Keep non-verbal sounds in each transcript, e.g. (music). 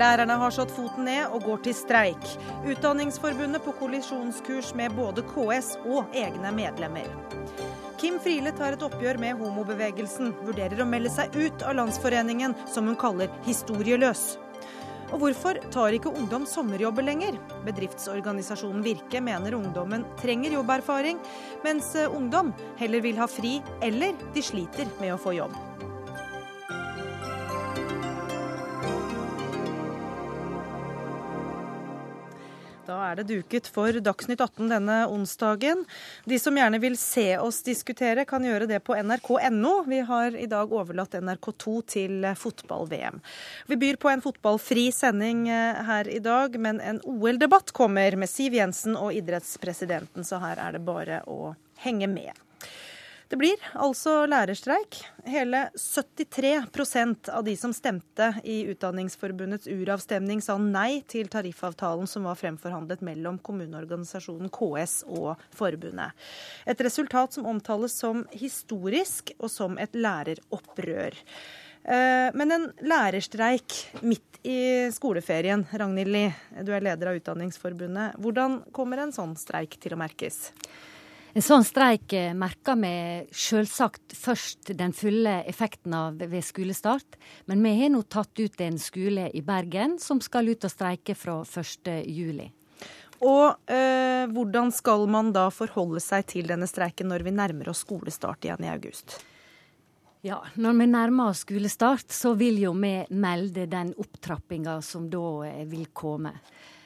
Lærerne har slått foten ned og går til streik. Utdanningsforbundet på kollisjonskurs med både KS og egne medlemmer. Kim Friele tar et oppgjør med homobevegelsen, vurderer å melde seg ut av Landsforeningen, som hun kaller historieløs. Og hvorfor tar ikke ungdom sommerjobber lenger? Bedriftsorganisasjonen Virke mener ungdommen trenger jobberfaring, mens ungdom heller vil ha fri, eller de sliter med å få jobb. Da er det duket for Dagsnytt 18 denne onsdagen. De som gjerne vil se oss diskutere, kan gjøre det på nrk.no. Vi har i dag overlatt NRK2 til fotball-VM. Vi byr på en fotballfri sending eh, her i dag, men en OL-debatt kommer med Siv Jensen og idrettspresidenten, så her er det bare å henge med. Det blir altså lærerstreik. Hele 73% av de som stemte i Utdanningsforbundets uravstemning, sa nei til tariffavtalen som var fremforhandlet mellom kommuneorganisasjonen KS og forbundet. Et resultat som omtales som historisk og som et læreropprør. Eh, men en lærerstreik midt i skoleferien, Ragnhild Lie, du er leder av Utdanningsforbundet. Hvordan kommer en sånn streik til å merkes? En sånn streik eh, merker vi selvsagt først den fulle effekten av ved skolestart. Men vi har nå tatt ut en skole i Bergen som skal ut og streike fra 1.7. Og eh, hvordan skal man da forholde seg til denne streiken når vi nærmer oss skolestart igjen i august? Ja, Når vi nærmer oss skolestart, så vil jo vi melde den opptrappinga som da eh, vil komme.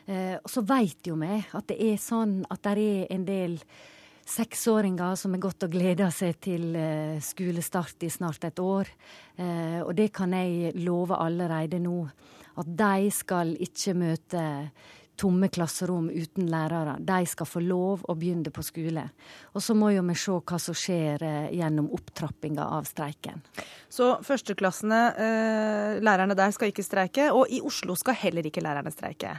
Eh, og så veit jo vi at det er sånn at det er en del seksåringer som har gått og gleda seg til uh, skolestart i snart et år. Uh, og det kan jeg love allerede nå, at de skal ikke møte tomme klasserom uten lærere. De skal få lov å begynne på skole. Og så må jo vi se hva som skjer uh, gjennom opptrappinga av streiken. Så førsteklassene, lærerne der skal ikke streike, og i Oslo skal heller ikke lærerne streike?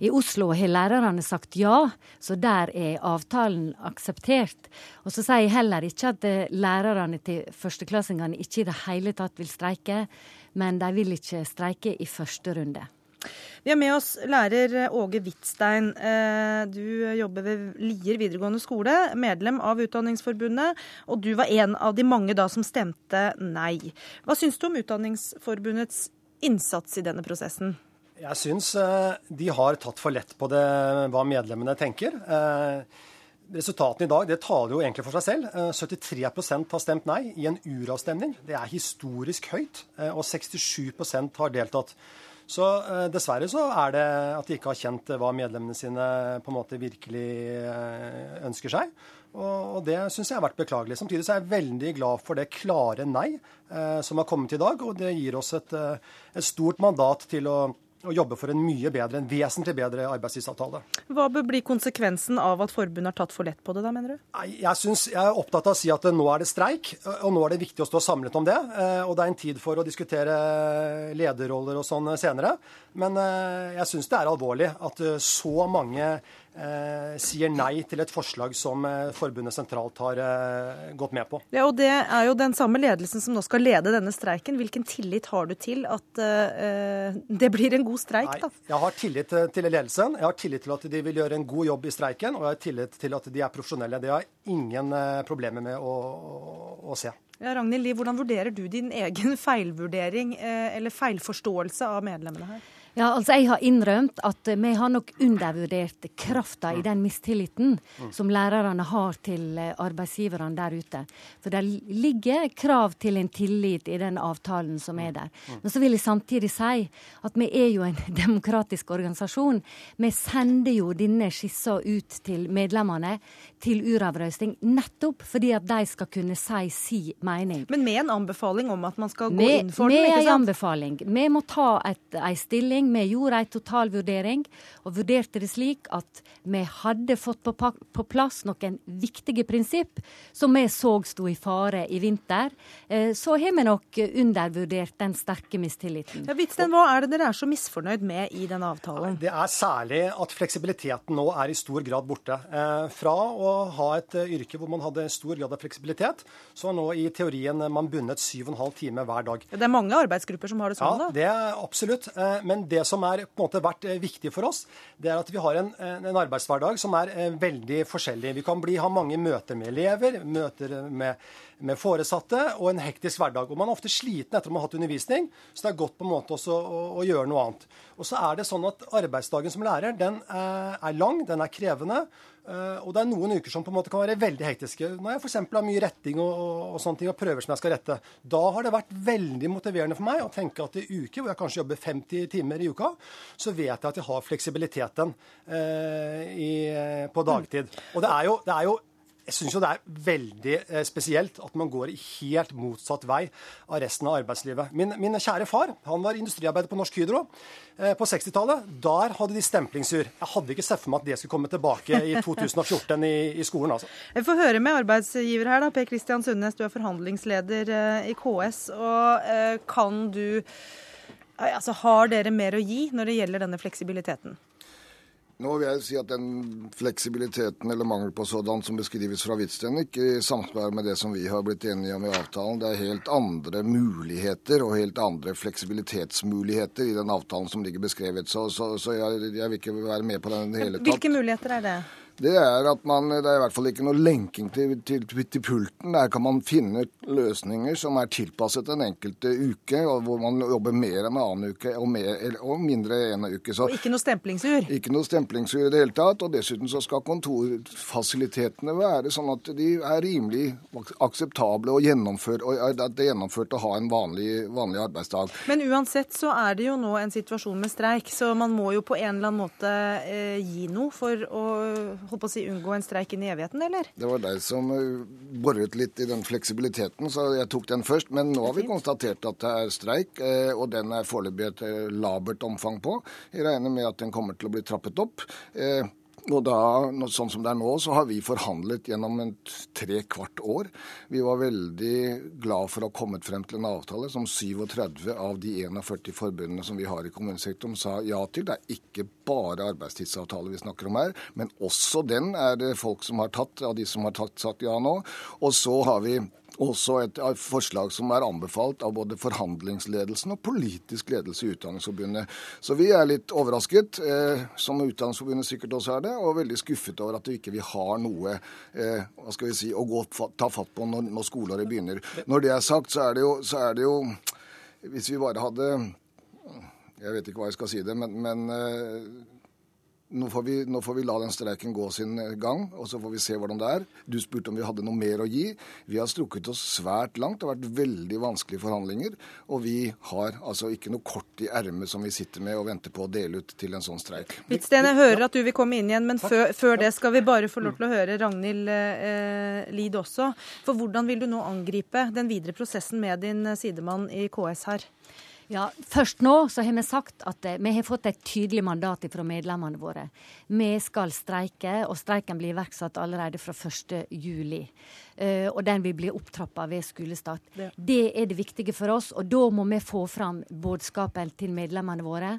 I Oslo har lærerne sagt ja, så der er avtalen akseptert. Og så sier jeg heller ikke at eh, lærerne til førsteklassingene ikke i det hele tatt vil streike, men de vil ikke streike i første runde. Vi har med oss lærer Åge Hvitstein. Eh, du jobber ved Lier videregående skole, medlem av Utdanningsforbundet. Og du var en av de mange da som stemte nei. Hva syns du om Utdanningsforbundets innsats i denne prosessen? Jeg syns eh, de har tatt for lett på det, hva medlemmene tenker. Eh, resultatene i dag det taler jo egentlig for seg selv. 73 eh, har stemt nei i en uravstemning. Det er historisk høyt. Og 67% har deltatt. Så dessverre så er det at de ikke har kjent hva medlemmene sine på en måte virkelig ønsker seg. Og, det syns jeg har vært beklagelig. Samtidig så er jeg veldig glad for det klare nei som har kommet i dag. Og det gir oss et, et stort mandat til å og jobbe for en mye bedre, en vesentlig bedre arbeidstidsavtale. Hva bør bli konsekvensen av at forbundet har tatt for lett på det, da, mener du? Jeg, synes, jeg er opptatt av å si at nå er det streik, og nå er det viktig å stå samlet om det. Eh, og det er en tid for å diskutere lederroller og sånn senere. Men eh, jeg syns det er alvorlig at eh, så mange eh, sier nei til et forslag som eh, forbundet sentralt har eh, gått med på. Ja, og Det er jo den samme ledelsen som nå skal lede denne streiken. Hvilken tillit har du til at eh, det blir en god streik? da? jeg har tillit til ledelsen. Jeg har tillit til at de vil gjøre en god jobb i streiken, og jeg har tillit til at de er profesjonelle. Det har jeg ingen eh, problemer med å, å, å se. Ja, Ragnhild Liv, Hvordan vurderer du din egen feilvurdering eh, eller feilforståelse av medlemmene her? Ja, altså Jeg har innrømt at vi har nok undervurdert krafta i den mistilliten som lærerne har til eh, arbeidsgiverne der ute. For det ligger krav til en tillit i den avtalen som er der. Men så vil jeg samtidig si at vi er jo en (laughs) demokratisk organisasjon. Vi sender jo denne skissa ut til medlemmene til uravrøsting nettopp fordi at de skal kunne si si mening. Men med en anbefaling om at man skal gå med, inn for den? Med en anbefaling. Vi må ta et, ei stilling. Vi gjorde en totalvurdering og vurderte det slik at vi hadde fått på, på plass noen viktige prinsipp som vi så sto i fare i vinter. Eh, så har vi nok undervurdert den sterke mistilliten. Ja, Hvitsten, hva er det dere er så misfornøyd med i den avtalen? Det er særlig at fleksibiliteten nå er i stor grad borte. Eh, fra å ha et eh, yrke hvor man hadde stor grad av fleksibilitet, så nå i teorien man bundet 7,5 timer hver dag. Det er mange arbeidsgrupper som har det sånn, da? Ja, det er absolutt. Men det som er på en måte vært viktig for oss, det er at vi har en, en arbeidshverdag som er veldig forskjellig. Vi kan bli, ha mange møter med elever, møter med, med foresatte og en hektisk hverdag. Og Man er ofte sliten etter at man har hatt undervisning, så det er godt på en måte også å, å gjøre noe annet. Og så er det sånn at Arbeidsdagen som lærer den er lang, den er krevende. Uh, og det er noen uker som på en måte kan være veldig hektiske. Når jeg f.eks. har mye retting og, og, og, sånne ting og prøver som jeg skal rette. Da har det vært veldig motiverende for meg å tenke at i uker hvor jeg kanskje jobber 50 timer i uka, så vet jeg at jeg har fleksibiliteten uh, i, på dagtid. Og det er jo, det er jo jeg syns jo det er veldig eh, spesielt at man går helt motsatt vei av resten av arbeidslivet. Min, min kjære far han var industriarbeider på Norsk Hydro eh, på 60-tallet. Der hadde de stemplingsur. Jeg hadde ikke sett for meg at det skulle komme tilbake i (laughs) 2014 i, i skolen. altså. Vi får høre med arbeidsgiver her, da. Per Kristian Sundnes, du er forhandlingsleder eh, i KS. og kan du Altså, Har dere mer å gi når det gjelder denne fleksibiliteten? Nå vil jeg si at den fleksibiliteten eller mangel på sådan som beskrives fra Hvitsten, ikke samsvar med det som vi har blitt enige om i avtalen. Det er helt andre muligheter og helt andre fleksibilitetsmuligheter i den avtalen som ligger beskrevet. Så, så, så jeg, jeg, vil ikke være med på den i det hele tatt. Hvilke muligheter er det? Det er at man, det er i hvert fall ikke noe lenking til, til, til, pulten. Der kan man finne løsninger som er tilpasset den enkelte uke, og hvor man jobber mer enn en annen uke og, mer, og mindre en uke. Så, og ikke noe stemplingsur? Ikke noe stemplingsur i det hele tatt. Og dessuten så skal kontorfasilitetene være sånn at de er rimelig akseptable og, gjennomfør, og at det er gjennomført å ha en vanlig, vanlig arbeidsdag. Men uansett så er det jo nå en situasjon med streik, så man må jo på en eller annen måte eh, gi noe for å holdt på å si, unngå en streik inn i evigheten, eller? Det var deg som eh, boret litt i den fleksibiliteten, så jeg tok den først. Men nå har vi konstatert at det er streik, eh, og den er foreløpig et eh, labert omfang på. Jeg regner med at den kommer til å bli trappet opp. Og da, sånn som det er nå, så har vi forhandlet gjennom et tre kvart år. Vi var veldig glad for å ha kommet frem til en avtale som 37 av de 41 forbundene som vi har i kommunesektoren, sa ja til. Det er ikke bare arbeidstidsavtale vi snakker om her, men også den er det folk som har tatt, av de som har tatt, sagt ja nå. Og så har vi også et forslag som er anbefalt av både forhandlingsledelsen og politisk ledelse i Utdanningsforbundet. Så vi er litt overrasket, eh, som Utdanningsforbundet sikkert også er det, og veldig skuffet over at vi ikke har noe eh, hva skal vi si, å gå, ta fatt på når, når skoleåret begynner. Når det er sagt, så er det jo, er det jo Hvis vi bare hadde Jeg vet ikke hva jeg skal si det, men, men eh, nå får, vi, nå får, vi, la den streiken gå sin gang, og så får vi se hvordan det er. Du spurte om vi hadde noe mer å gi. Vi har strukket oss svært langt. Det har vært veldig vanskelige forhandlinger. Og vi har altså ikke noe kort i ermet som vi sitter med og venter på å dele ut til en sånn streik. Hvitsten, jeg hører at du vil komme inn igjen, men før, før, det skal vi bare få lov til å høre Ragnhild eh, Lid også. For hvordan vil du nå angripe den videre prosessen med din sidemann i KS her? Ja, Først nå så har vi sagt at eh, vi har fått et tydelig mandat fra medlemmene våre. Vi skal streike, og streiken blir iverksatt allerede fra 1.7. Uh, og den vil bli opptrappa ved skolestart. Ja. Det er det viktige for oss, og da må vi få fram budskapen til medlemmene våre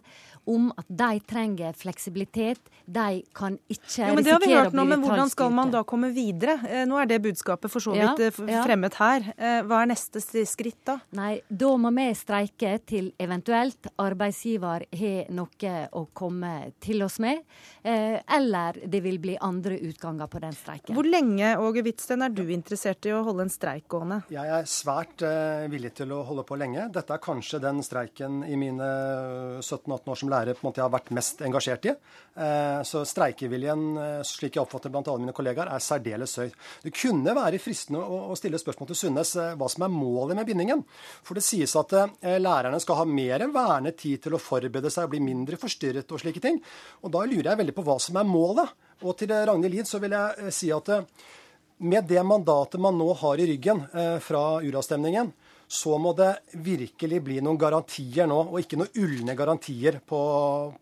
om at de trenger fleksibilitet. De kan ikke ja, men det har vi hørt nå, men Hvordan skal man da komme videre? Eh, nå er det budskapet for så vidt ja, eh, fremmet her. Eh, hva er neste skritt da? Nei, Da må vi streike til eventuelt arbeidsgiver har noe å komme til oss med. Eller det vil bli andre utganger på den streiken. Hvor lenge Åge Hvitsten, er du interessert i å holde en streik gående? Jeg er svært villig til å holde på lenge. Dette er kanskje den streiken i mine 17-18 år som lærer på en måte jeg har vært mest engasjert i. Eh, så streikeviljen, eh, slik jeg oppfatter blant alle mine kollegaer, er særdeles høy. Det kunne være fristende å stille spørsmål til Sundnes eh, hva som er målet med bindingen. For det sies at lærerne skal ha mer enn vernet tid til å forberede seg og bli mindre forstyrret og slike ting. Og da lurer jeg veldig på hva som er målet. Og til Ragnhild Lid så vil jeg si at med det mandatet man nå har i ryggen fra uravstemningen, så må det virkelig bli noen garantier nå, og ikke noen ulne garantier på,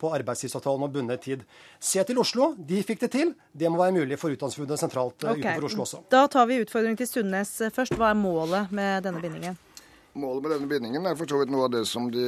på arbeidstidsavtalen og bundet tid. Se til Oslo. De fikk det til. Det må være mulig for Utdanningsforbundet sentralt eh, okay. utenfor Oslo også. Da tar vi utfordringen til Sundnes først. Hva er målet med denne bindingen? Målet med denne bindingen er for så vidt noe av det som de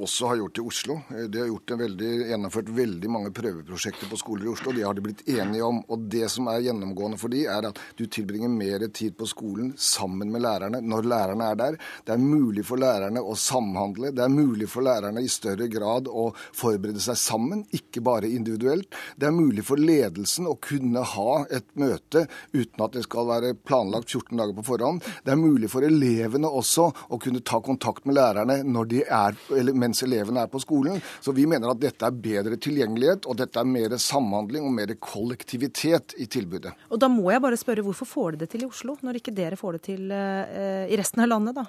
også har gjort i Oslo. De har veldig, gjennomført veldig mange prøveprosjekter på skoler i Oslo. Det har de blitt enige om. Og det som er gjennomgående for de, er at du tilbringer mer tid på skolen sammen med lærerne når lærerne er der. Det er mulig for lærerne å samhandle. Det er mulig for lærerne i større grad å forberede seg sammen, ikke bare individuelt. Det er mulig for ledelsen å kunne ha et møte uten at det skal være planlagt 14 dager på forhånd. Det er mulig for elevene også å kunne ta kontakt med lærerne er, mens elevene er på skolen. Så vi mener at dette er bedre tilgjengelighet, og dette er mer samhandling og mer kollektivitet i tilbudet. Og da må jeg bare spørre, hvorfor får dere det til i Oslo, når ikke dere får det til eh, i resten av landet, da?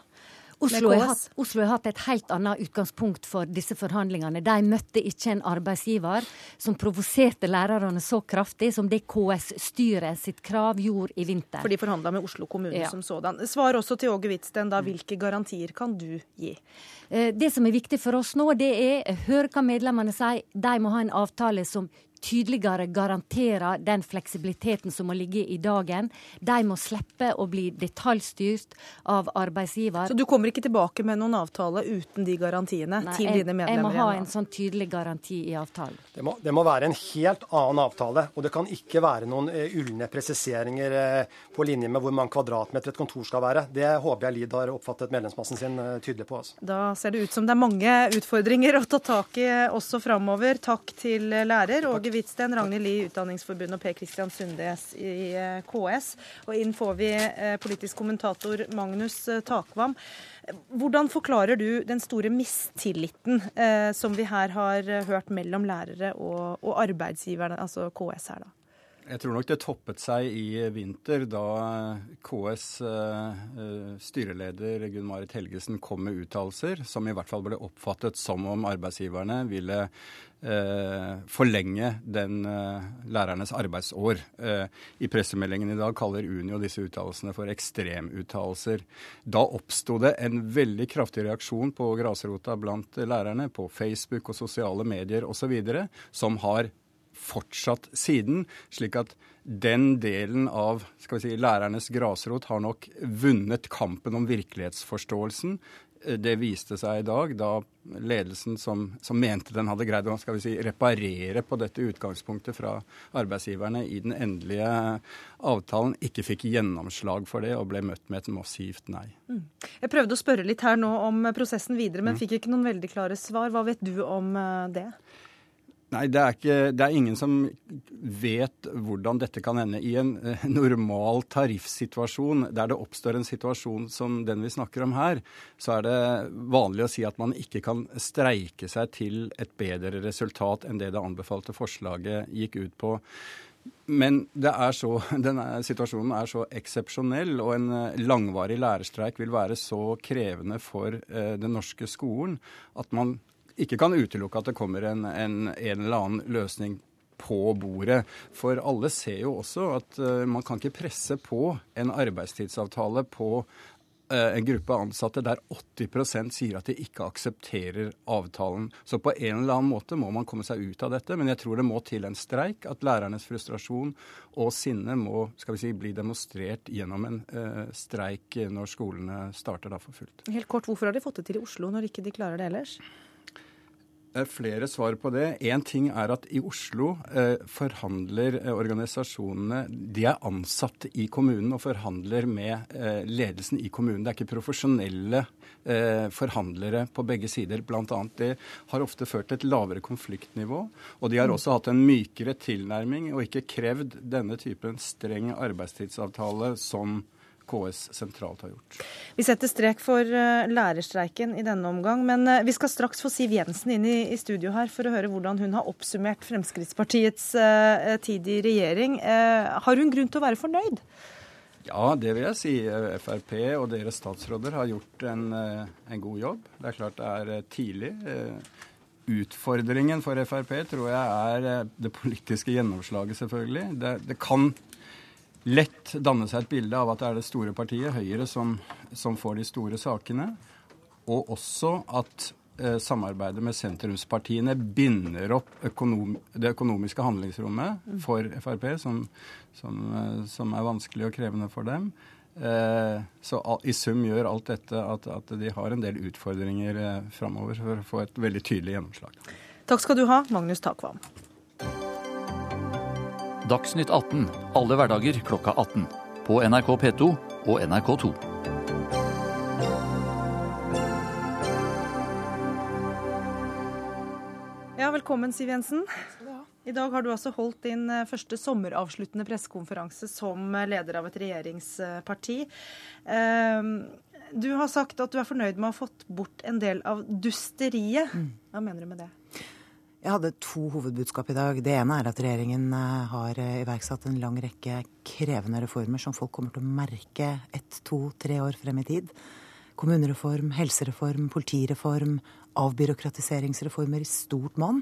Oslo har, hatt, Oslo har, hatt, et helt annet utgangspunkt for disse forhandlingene. De møtte ikke en arbeidsgiver som provoserte lærerne så kraftig som det KS-styret sitt krav gjorde i vinter. For de forhandla med Oslo kommune ja. som sådan. Svar også til Åge Hvitsten, da. Hvilke garantier kan du gi? Eh, det som er viktig for oss nå, det er høre hva medlemmene sier. De må ha en avtale som tydeligere garanterer den fleksibiliteten som må ligge i dagen. De må slippe å bli detaljstyrt av arbeidsgiver. Så du kommer ikke tilbake med noen avtale uten de garantiene Nei, til jeg, dine medlemmer? Jeg må ha en sånn tydelig garanti i avtalen. Det må, det må, være en helt annen avtale. Og det kan ikke være noen uh, ulne presiseringer uh, på linje med hvor mange kvadratmeter et kontor skal være. Det håper jeg Lid har oppfattet medlemsmassen sin uh, tydelig på. Altså. Da ser det ut som det er mange utfordringer å ta tak i også framover. Takk til lærer Åge Hvitsten, Ragnhild Lie, Utdanningsforbundet og Per Christian Sundes i eh, KS. Og inn får vi eh, politisk kommentator Magnus eh, Takvam. Hvordan forklarer du den store mistilliten som vi her har hørt mellom lærere og arbeidsgiverne, altså KS her, da? Jeg tror nok det toppet seg i vinter da KS styreleder Gunn Marit Helgesen kom med uttalelser som i hvert fall ble oppfattet som om arbeidsgiverne ville Eh, forlenge den eh, lærernes arbeidsår. Eh, I pressemeldingen i dag kaller Unio disse uttalelsene for ekstremuttalelser. Da oppsto det en veldig kraftig reaksjon på grasrota blant lærerne, på Facebook og sosiale medier osv., som har fortsatt siden. slik at den delen av skal vi si, lærernes grasrot har nok vunnet kampen om virkelighetsforståelsen det viste seg i dag, da ledelsen som, som, mente den hadde greid å skal vi si, reparere på dette utgangspunktet fra arbeidsgiverne i den endelige avtalen, ikke fikk gjennomslag for det og ble møtt med et massivt nei. Mm. Jeg prøvde å spørre litt her nå om prosessen videre, men mm. fikk ikke noen veldig klare svar. Hva vet du om eh, det? Nei, det er, ikke, det er, ingen som vet hvordan dette kan ende. I en eh, normal tariffsituasjon der det oppstår en situasjon som den vi snakker om her, så er det vanlig å si at man ikke kan streike seg til et bedre resultat enn det det anbefalte forslaget gikk ut på. Men er så, (laughs) denne situasjonen er så eksepsjonell, og en eh, langvarig lærerstreik vil være så krevende for eh, den norske skolen at man ikke kan utelukke at det kommer en, en, en eller annen løsning på bordet. For alle ser jo også at uh, man kan ikke presse på en arbeidstidsavtale på uh, en gruppe ansatte der 80 sier at de ikke aksepterer avtalen. Så på en eller annen måte må man komme seg ut av dette. Men jeg tror det må til en streik. At lærernes frustrasjon og sinne må skal vi si, bli demonstrert gjennom en uh, streik når skolene starter da for fullt. Helt kort, Hvorfor har de fått det til i Oslo når ikke de klarer det ellers? Er flere svar på det. Én ting er at i Oslo eh, forhandler eh, organisasjonene De er ansatte i kommunen og forhandler med eh, ledelsen i kommunen. Det er ikke profesjonelle eh, forhandlere på begge sider. Blant annet det har ofte ført til et lavere konfliktnivå. Og de har også hatt en mykere tilnærming og ikke krevd denne typen streng arbeidstidsavtale som KS sentralt har gjort. Vi setter strek for uh, lærerstreiken i denne omgang, men uh, vi skal straks få Siv Jensen inn i, studio her for å høre hvordan hun har oppsummert Fremskrittspartiets uh, tid i regjering. har hun grunn til å være fornøyd? Ja, det vil jeg si. Frp og deres statsråder har gjort en, en god jobb. Det er klart det er tidlig. Utfordringen for Frp tror jeg er det politiske gjennomslaget, selvfølgelig. Det, det kan lett danne seg et bilde av at det er det store partiet, Høyre, som, som får de store sakene. Og også at eh, samarbeidet med sentrumspartiene binder opp økonom, det økonomiske handlingsrommet for Frp, som, som, eh, som, er vanskelig og krevende for dem. Så i sum gjør alt dette at, at de har en del utfordringer framover for å få et veldig tydelig gjennomslag. Takk skal du ha, Magnus Takvam. Dagsnytt 18 alle hverdager klokka 18. På NRK P2 og NRK2. Ja, velkommen, Siv Jensen. I dag har du altså holdt din eh, første sommeravsluttende pressekonferanse som eh, leder av et regjeringsparti. Ehm, du har sagt at du er fornøyd med å ha fått bort en del av dusteriet. Mm. Hva mener du med det? Jeg hadde to hovedbudskap i dag. Det ene er at regjeringen eh, har iverksatt en lang rekke krevende reformer som folk kommer til å merke ett, to, tre år frem i tid. Kommunereform, helsereform, politireform, avbyråkratiseringsreformer i stort monn.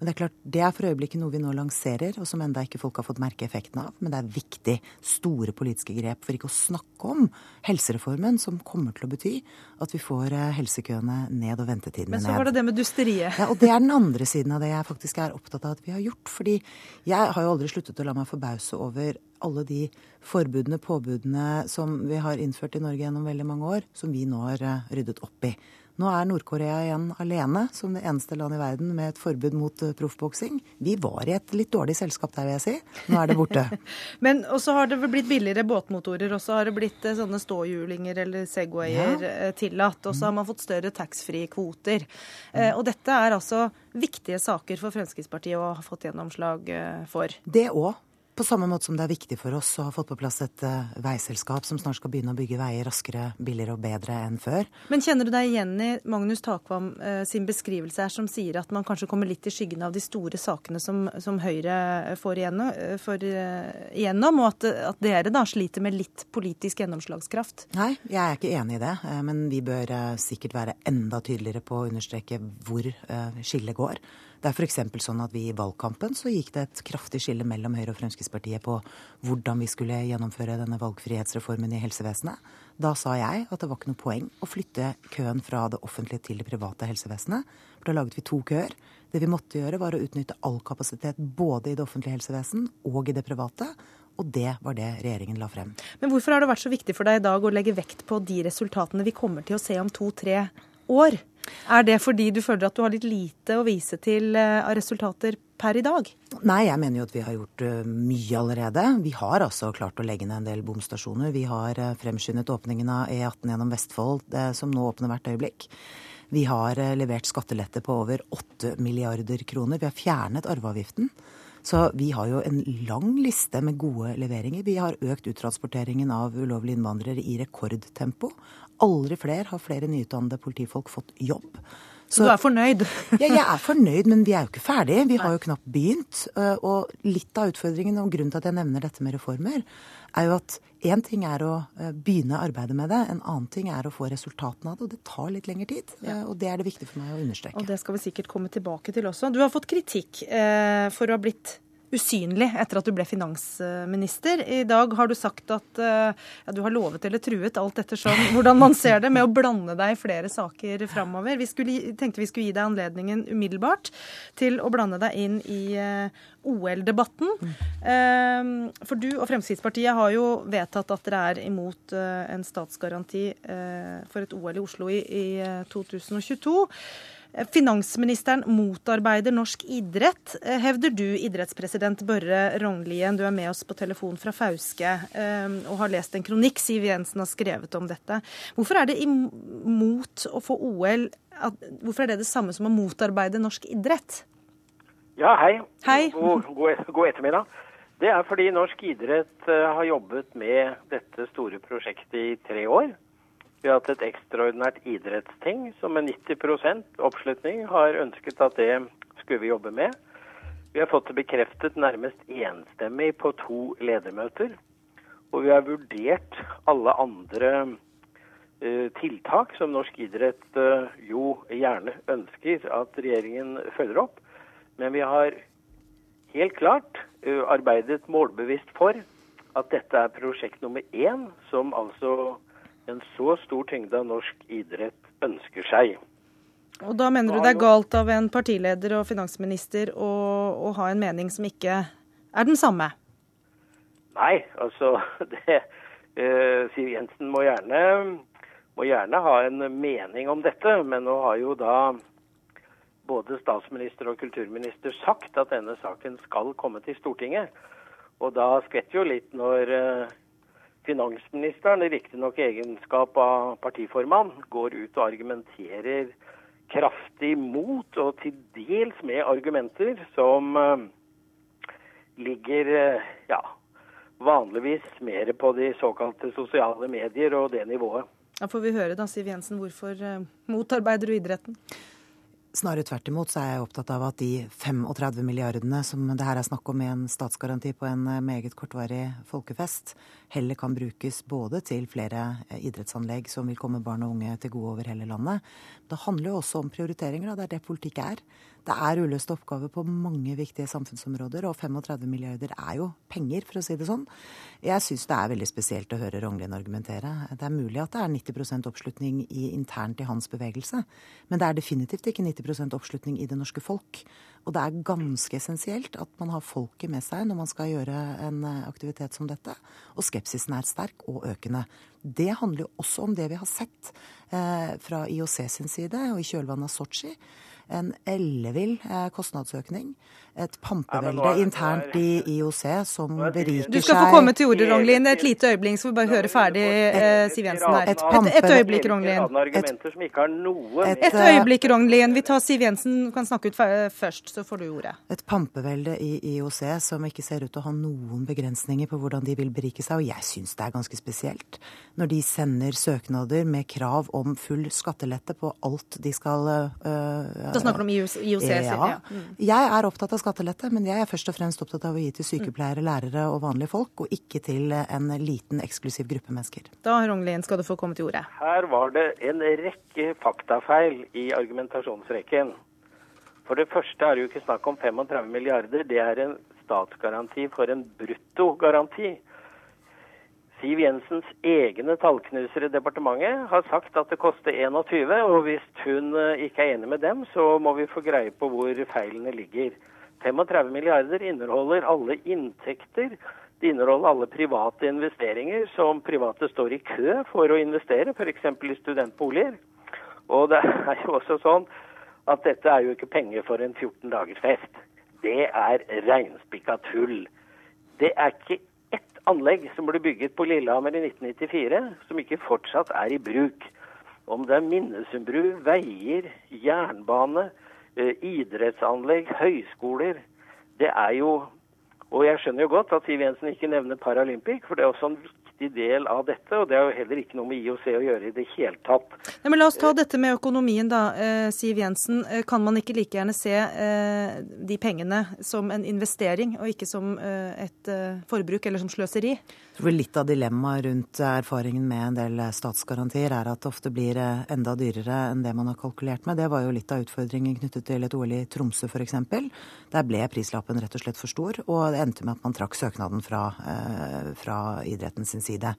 Men det er klart, det er for øyeblikket noe vi nå lanserer, og som enda ikke folk har fått merke effekten av. Men det er viktig. Store politiske grep. For ikke å snakke om helsereformen, som kommer til å bety at vi får eh, helsekøene ned og ventetidene ned. Men så var det det med dusteriet. Ja, og det er den andre siden av det jeg faktisk er opptatt av at vi har gjort. Fordi jeg har jo aldri sluttet å la meg forbause over alle de forbudene, påbudene som vi har innført i Norge gjennom veldig mange år, som vi nå har eh, ryddet opp i. Nå er Nord-Korea igjen alene som det eneste land i verden med et forbud mot uh, proffboksing. Vi var i et litt dårlig selskap der, vil jeg si. Nå er det borte. (laughs) Men også har det blitt billigere båtmotorer, og så har det blitt uh, sånne ståhjulinger eller Segwayer ja. uh, tillatt. Og så har man fått større taxfree-kvoter. Og dette er altså viktige saker for Fremskrittspartiet å ha fått gjennomslag for. Det òg. På samme måte som det er viktig for oss å ha fått på plass et uh, veiselskap som snart skal begynne å bygge veier raskere, billigere og bedre enn før. Men kjenner du deg igjen i Magnus Takvam uh, sin beskrivelse her, som sier at man kanskje kommer litt i skyggen av de store sakene som, som Høyre får igjennom, får, igjennom og at, at, dere da sliter med litt politisk gjennomslagskraft? Nei, jeg er ikke enig i det. men vi bør sikkert være enda tydeligere på å understreke hvor skillet går. Det er f.eks. sånn at vi i valgkampen så gikk det et kraftig skille mellom Høyre og Fremskrittspartiet på hvordan vi skulle gjennomføre denne valgfrihetsreformen i helsevesenet. Da sa jeg at det var ikke noe poeng å flytte køen fra det offentlige til det private helsevesenet. For da laget vi to køer. Det vi måtte gjøre, var å utnytte all kapasitet både i det offentlige helsevesen og i det private. Og det var det regjeringen la frem. Men hvorfor har det vært så viktig for deg i dag å legge vekt på de resultatene vi kommer til å se om to-tre år? Er det fordi du føler at du har litt lite å vise til eh, av resultater per i dag? Nei, jeg mener jo at vi har gjort eh, mye allerede. Vi har altså klart å legge ned en del bomstasjoner. Vi har eh, fremskyndet åpningen av E18 gjennom Vestfold, som nå åpner hvert øyeblikk. Vi har levert skattelette på over 8 milliarder kroner. Vi har fjernet arveavgiften. Så vi har jo en lang liste med gode leveringer. Vi har økt uttransporteringen av ulovlige innvandrere i rekordtempo. Aldri flere har flere nyutdannede politifolk fått jobb. Så, du er fornøyd? (laughs) ja, jeg er fornøyd, men vi er jo ikke ferdige. Vi har jo knapt begynt. Eh, og litt av utfordringen, og grunnen til at jeg nevner dette med reformer, er jo at én ting er å eh, begynne arbeidet med det, en annen ting er å få resultatene av det. Og det tar litt lengre tid. Eh, og det er det viktig for meg å understreke. Og det skal vi sikkert komme tilbake til også. Du har fått kritikk eh, for å ha blitt usynlig etter at du ble finansminister. I dag har du sagt at eh, ja, du har lovet eller truet, alt ettersom (laughs) hvordan man ser det, med å blande deg i flere saker framover. Vi skulle, tenkte vi skulle gi deg anledningen umiddelbart til å blande deg inn i uh, OL-debatten. Mm. for du og Fremskrittspartiet har jo vedtatt at dere er imot en statsgaranti for et OL i Oslo i 2022. Finansministeren motarbeider norsk idrett, hevder du, idrettspresident Børre Rognlien. Du er med oss på telefon fra Fauske eh, og har lest en kronikk Siv Jensen har skrevet om dette. Hvorfor er det imot å få OL Hvorfor er det det samme som å motarbeide norsk idrett? Ja, hei. hei. God, god, god ettermiddag. Det er fordi norsk idrett eh, har jobbet med dette store prosjektet i tre år. Vi har hatt et ekstraordinært idrettsting som med 90% oppslutning har ønsket at det skulle vi jobbe med. Vi har fått det bekreftet nærmest enstemmig på to ledermøter. Og vi har vurdert alle andre uh, tiltak som norsk idrett uh, jo gjerne ønsker at regjeringen følger opp. Men vi har helt klart uh, arbeidet målbevisst for at dette er prosjekt nummer én, som altså en så stor tyngde av norsk idrett ønsker seg. Og Da mener du det er galt av en partileder og finansminister å, å ha en mening som ikke er den samme? Nei, altså (laughs) det, uh, Siv Jensen må gjerne, må gjerne ha en mening om dette, men nå har jo da både statsminister og kulturminister sagt at denne saken skal komme til Stortinget. Og da skvetter jo litt når eh, finansministeren, riktignok i egenskap av partiformann, går ut og argumenterer kraftig mot, og til dels med argumenter som eh, ligger eh, ja, vanligvis mer på de såkalte sosiale medier og det nivået. Da får vi høre da, Siv Jensen, hvorfor eh, motarbeider du idretten? Snarere tvert imot så er jeg opptatt av at de 35 milliardene som det her er snakk om i en statsgaranti på en meget kortvarig folkefest, heller kan brukes både til flere eh, idrettsanlegg som vil komme barn og unge til gode over hele landet. Det handler jo også om prioriteringer, og det er det politikk er. Det er uløste oppgaver på mange viktige samfunnsområder, og 35 milliarder er jo penger, for å si det sånn. Jeg syns det er veldig spesielt å høre Rognlien argumentere. Det er mulig at det er 90% oppslutning i, internt i hans bevegelse, men det er definitivt ikke 90% oppslutning i det norske folk. Og det er ganske essensielt at man har folket med seg når man skal gjøre en eh, aktivitet som dette. Og skepsisen er sterk og økende. Det handler jo også om det vi har sett eh, fra IOC sin side og i kjølvannet av Sotsji en ellevill eh, kostnadsøkning. Et pampevelde ja, internt i IOC som beriker seg Du skal få komme til ordet, Ronglin. Et lite øyeblikk, så vi bare høre ferdig eh, Siv Jensen her. Et, et, et øyeblikk, Ronglin. Et, et øyeblikk, Ronglin. Vi tar Siv Jensen, du kan snakke ut først, så får du ordet. Et pampevelde i IOC som ikke ser ut til å ha noen begrensninger på hvordan de vil berike seg. Og jeg syns det er ganske spesielt når de sender søknader med krav om full skattelette på alt de skal uh, Da snakker du om IOC? IOC ja. ja. Mm. Jeg er opptatt av skattelette, men jeg er først og fremst opptatt av å gi til sykepleiere, lærere og vanlige folk, og ikke til en liten eksklusiv gruppe mennesker. Da Ronglien, skal du få komme til ordet. Her var det en rekke faktafeil i argumentasjonsrekken. For det første er det jo ikke snakk om 35 milliarder, det er en statsgaranti for en bruttogaranti. Siv Jensens egne tallknusere i departementet har sagt at det koster 21, og hvis hun eh, ikke er enig med dem, så må vi få greie på hvor feilene ligger. 35 milliarder inneholder alle inntekter. Det inneholder alle private investeringer som private står i kø for å investere, f.eks. i studentboliger. Og det er jo også sånn at dette er jo ikke penger for en 14 dagers fest. Det er reinspikka tull. Det er ikke anlegg som ble bygget på Lillehammer i 1994, som ikke fortsatt er i bruk. Om det er Minnesundbru, veier, jernbane, eh, idrettsanlegg, høyskoler. Det er jo Og jeg skjønner jo godt at Siv Jensen ikke nevner Paralympic, for det er også en viktig del av dette. Og det er jo heller ikke noe med IOC å gjøre i det hele tatt. Nei, men La oss ta dette med økonomien, da. Eh, Siv Jensen. Eh, kan man ikke like gjerne se eh, de pengene som en investering, og ikke som et forbruk eller som sløseri? Jeg tror litt av dilemmaet rundt erfaringen med en del statsgarantier er at det ofte blir enda dyrere enn det man har kalkulert med. Det var jo litt av utfordringen knyttet til et OL i Tromsø f.eks. Der ble prislappen rett og slett for stor, og det endte med at man trakk søknaden fra, fra idretten sin side side.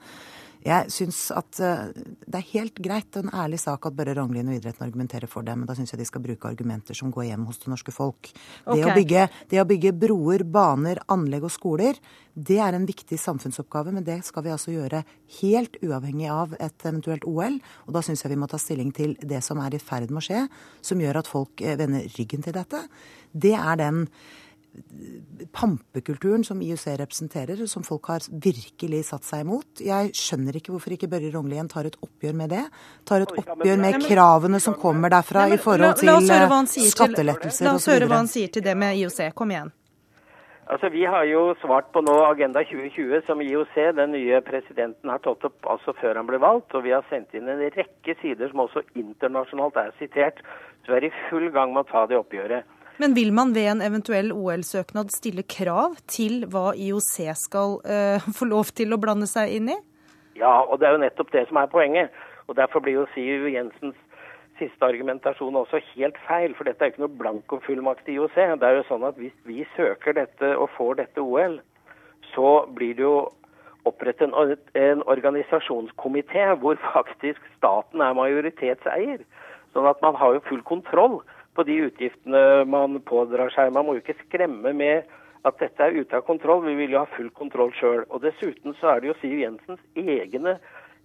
Jeg syns at eh, det er helt greit og en ærlig sak at Børre Ranglien og idretten argumenterer for det, men da syns jeg de skal bruke argumenter som går hjem hos det norske folk. Okay. Det, å bygge, det, å bygge, broer, baner, anlegg og skoler, det er en viktig samfunnsoppgave, men det skal vi altså gjøre helt uavhengig av et eventuelt OL. Og da syns jeg vi må ta stilling til det som er i ferd med å skje, som gjør at folk eh, vender ryggen til dette. Det er den pampekulturen som IUC representerer, som folk har virkelig satt seg imot. Jeg skjønner ikke hvorfor ikke Børre Rognlien tar et oppgjør med det. Tar et oppgjør med kravene som kommer derfra i forhold til skattelettelser osv. La oss høre hva han sier til det med IOC. Kom igjen. Altså, Vi har jo svart på nå Agenda 2020, som IOC, den nye presidenten, har tatt opp altså før han ble valgt. Og vi har sendt inn en rekke sider som også internasjonalt er sitert. Så vi er i full gang med å ta det oppgjøret. Men vil man ved en eventuell OL-søknad stille krav til hva IOC skal uh, få lov til å blande seg inn i? Ja, og det er jo nettopp det som er poenget. Og Derfor blir jo Siv Jensens siste argumentasjon også helt feil. For dette er jo ikke noe blankofullmakt i IOC. Det er jo sånn at Hvis vi søker dette og får dette OL, så blir det jo opprettet en, en organisasjonskomité hvor faktisk staten er majoritetseier. Sånn at man har jo full kontroll på de utgiftene man pådrar seg. Man må jo ikke skremme med at dette er ute av kontroll. Vi vil jo ha full kontroll sjøl. Dessuten så er det jo Siv Jensens egne,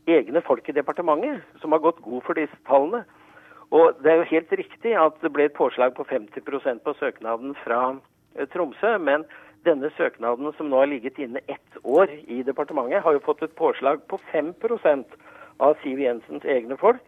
egne folk i departementet som har gått god for disse tallene. Og det er jo helt riktig at det ble et påslag på 50% på søknaden fra eh, Tromsø. Men denne søknaden som nå har ligget inne ett år i departementet, har jo fått et påslag på 5 av Siv Jensens egne folk,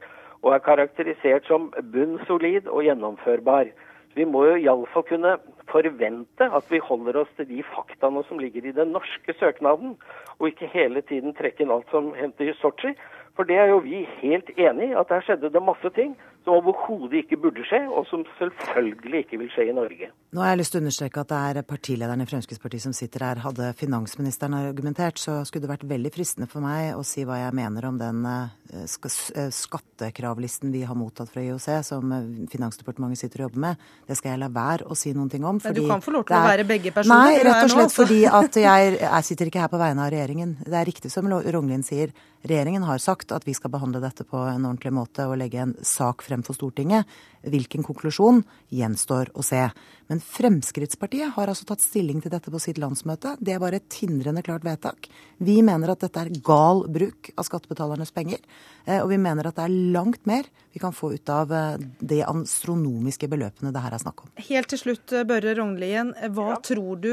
og er karakterisert som bunnsolid og gjennomførbar. Vi må jo iallfall kunne forvente at vi holder oss til de faktaene som ligger i den norske søknaden, og ikke hele tiden trekke inn alt som hendte i Sotsji. For det er jo vi helt enig i, at der skjedde det masse ting som overhodet ikke burde skje, og som selvfølgelig ikke vil skje i Norge. Nå har jeg lyst til å understreke at det er partilederen i Fremskrittspartiet som sitter her. Hadde finansministeren argumentert, så skulle det vært veldig fristende for meg å si hva jeg mener om den eh, eh, skattekravlisten vi har mottatt fra IOC, som eh, Finansdepartementet sitter og jobber med. Det skal jeg la være å si noen ting om. Men du kan få lov til å være begge personer? Nei, rett og slett fordi at jeg, jeg sitter ikke her på vegne av regjeringen. Det er riktig som Rognlien sier. Regjeringen har sagt at vi skal behandle dette på en ordentlig måte og legge en sak frem for Stortinget. Hvilken konklusjon gjenstår å se. Men Fremskrittspartiet har altså tatt stilling til dette på sitt landsmøte. Det er bare et tindrende klart vedtak. Vi mener at dette er gal bruk av skattebetalernes penger. Eh, og vi mener at det er langt mer vi kan få ut av eh, de astronomiske beløpene det her er snakk om. Helt til slutt, eh, Børre Rognlien. Hva ja. tror du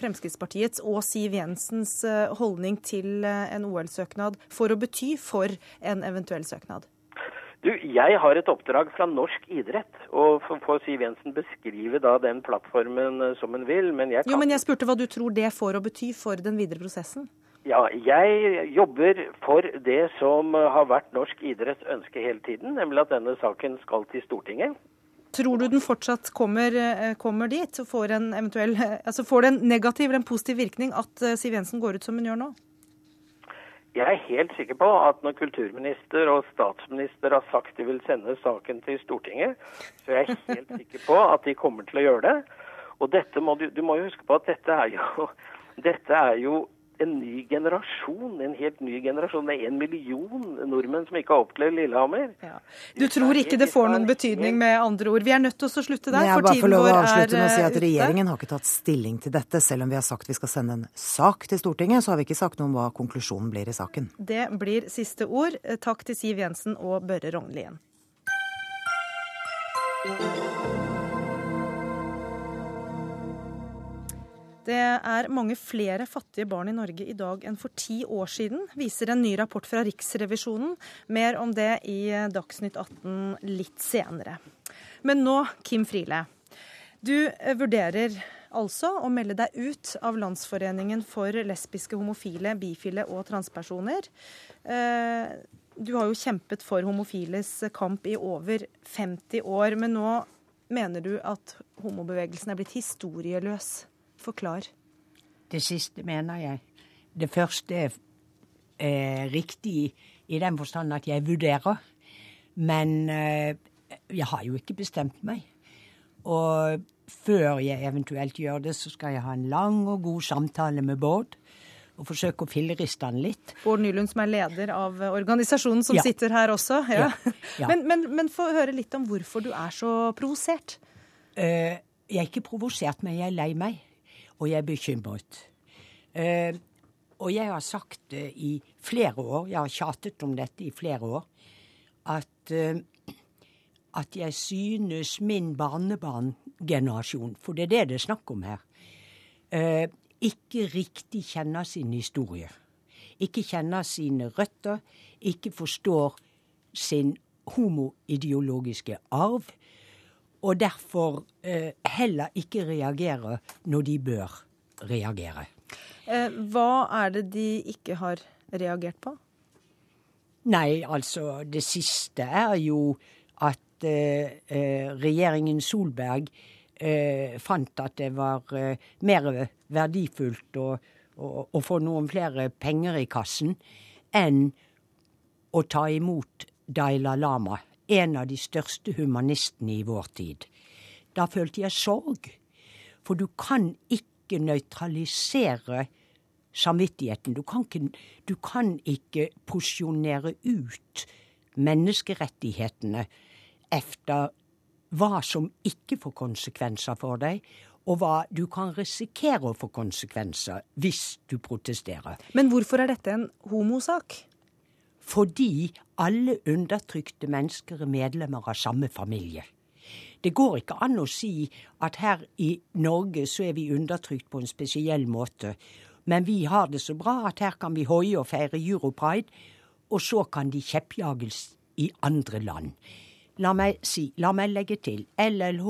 Fremskrittspartiets og Siv Jensens holdning til en OL-søknad for å bety for en eventuell søknad? Du, Jeg har et oppdrag fra norsk idrett, og får Siv Jensen beskrive da den plattformen eh, som hun vil. Men jeg kan... Jo, men jeg spurte hva du tror det får å bety for den videre prosessen? Ja, jeg jobber for det som har vært norsk idretts ønske hele tiden, nemlig at denne saken skal til Stortinget. Tror du den fortsatt kommer, eh, kommer dit? får, en eventuell, altså får det en negativ eller en positiv virkning at eh, Siv Jensen går ut som hun gjør nå? Jeg er helt sikker på at når kulturminister og statsminister har sagt de vil sende saken til Stortinget, så jeg er helt sikker på at de kommer til å gjøre det. Og dette må du, du må jo huske på at dette er jo, dette er jo en ny generasjon, en helt ny generasjon. Det er en million nordmenn som ikke har opplevd Lillehammer. Ja. Du tror ikke det får noen betydning med andre ord. Vi er nødt til å slutte der, for tiden vår er ute. Jeg bare å si at Regjeringen har ikke tatt stilling til dette. Selv om vi har sagt vi skal sende en sak til Stortinget, så har vi ikke sagt noe om hva konklusjonen blir i saken. Det blir siste ord. Takk til Siv Jensen og Børre Rognlien. Det er mange flere fattige barn i Norge i dag enn for ti år siden, viser en ny rapport fra Riksrevisjonen. Mer om det i Dagsnytt 18 litt senere. Men nå, Kim Friele. Du vurderer altså å melde deg ut av Landsforeningen for lesbiske, homofile, bifile og transpersoner. Eh, du har jo kjempet for homofiles kamp i over 50 år, men nå mener du at homobevegelsen er blitt historieløs. Forklar. Det siste mener jeg. Det første er eh, riktig i den forstand at jeg vurderer. Men eh, jeg har jo ikke bestemt meg. Og før jeg eventuelt gjør det, så skal jeg ha en lang og god samtale med Bård. Og forsøke å filleriste han litt. Bård Nylund, som er leder av organisasjonen som ja. sitter her også. Ja. Ja. Men, men, men få høre litt om hvorfor du er så provosert. Eh, jeg er ikke provosert, men jeg er lei meg og jeg er bekymret. Eh, og jeg har sagt det i flere år, jeg har tjatet om dette i flere år, at, eh, at jeg synes min barnebarngenerasjon, for det er det det er snakk om her, eh, ikke riktig kjenner sin historie. Ikke kjenner sine røtter, ikke forstår sin homoideologiske arv og derfor eh, heller ikke reagere når de bør reagere. Eh, hva er det de ikke har reagert på? Nei, altså det siste er jo at eh, eh regjeringen Solberg eh, fant at det var eh, mer verdifullt å, å, å få noen flere penger i kassen enn å ta imot Daila Lama en av de største humanistene i vår tid. Da følte jeg sorg. For du kan ikke nøytralisere samvittigheten. Du kan ikke, du kan ikke posisjonere ut menneskerettighetene efter hva som ikke får konsekvenser for deg, og hva du kan risikere å få konsekvenser hvis du protesterer. Men hvorfor er dette en homosak? Fordi alle undertrykte mennesker er medlemmer av samme familie. Det går ikke an å si at her i Norge så er vi undertrykt på en spesiell måte, men vi har det så bra at her kan vi hoie og feire Europride, og så kan de kjeppjages i andre land. La meg si, la meg legge til, LLH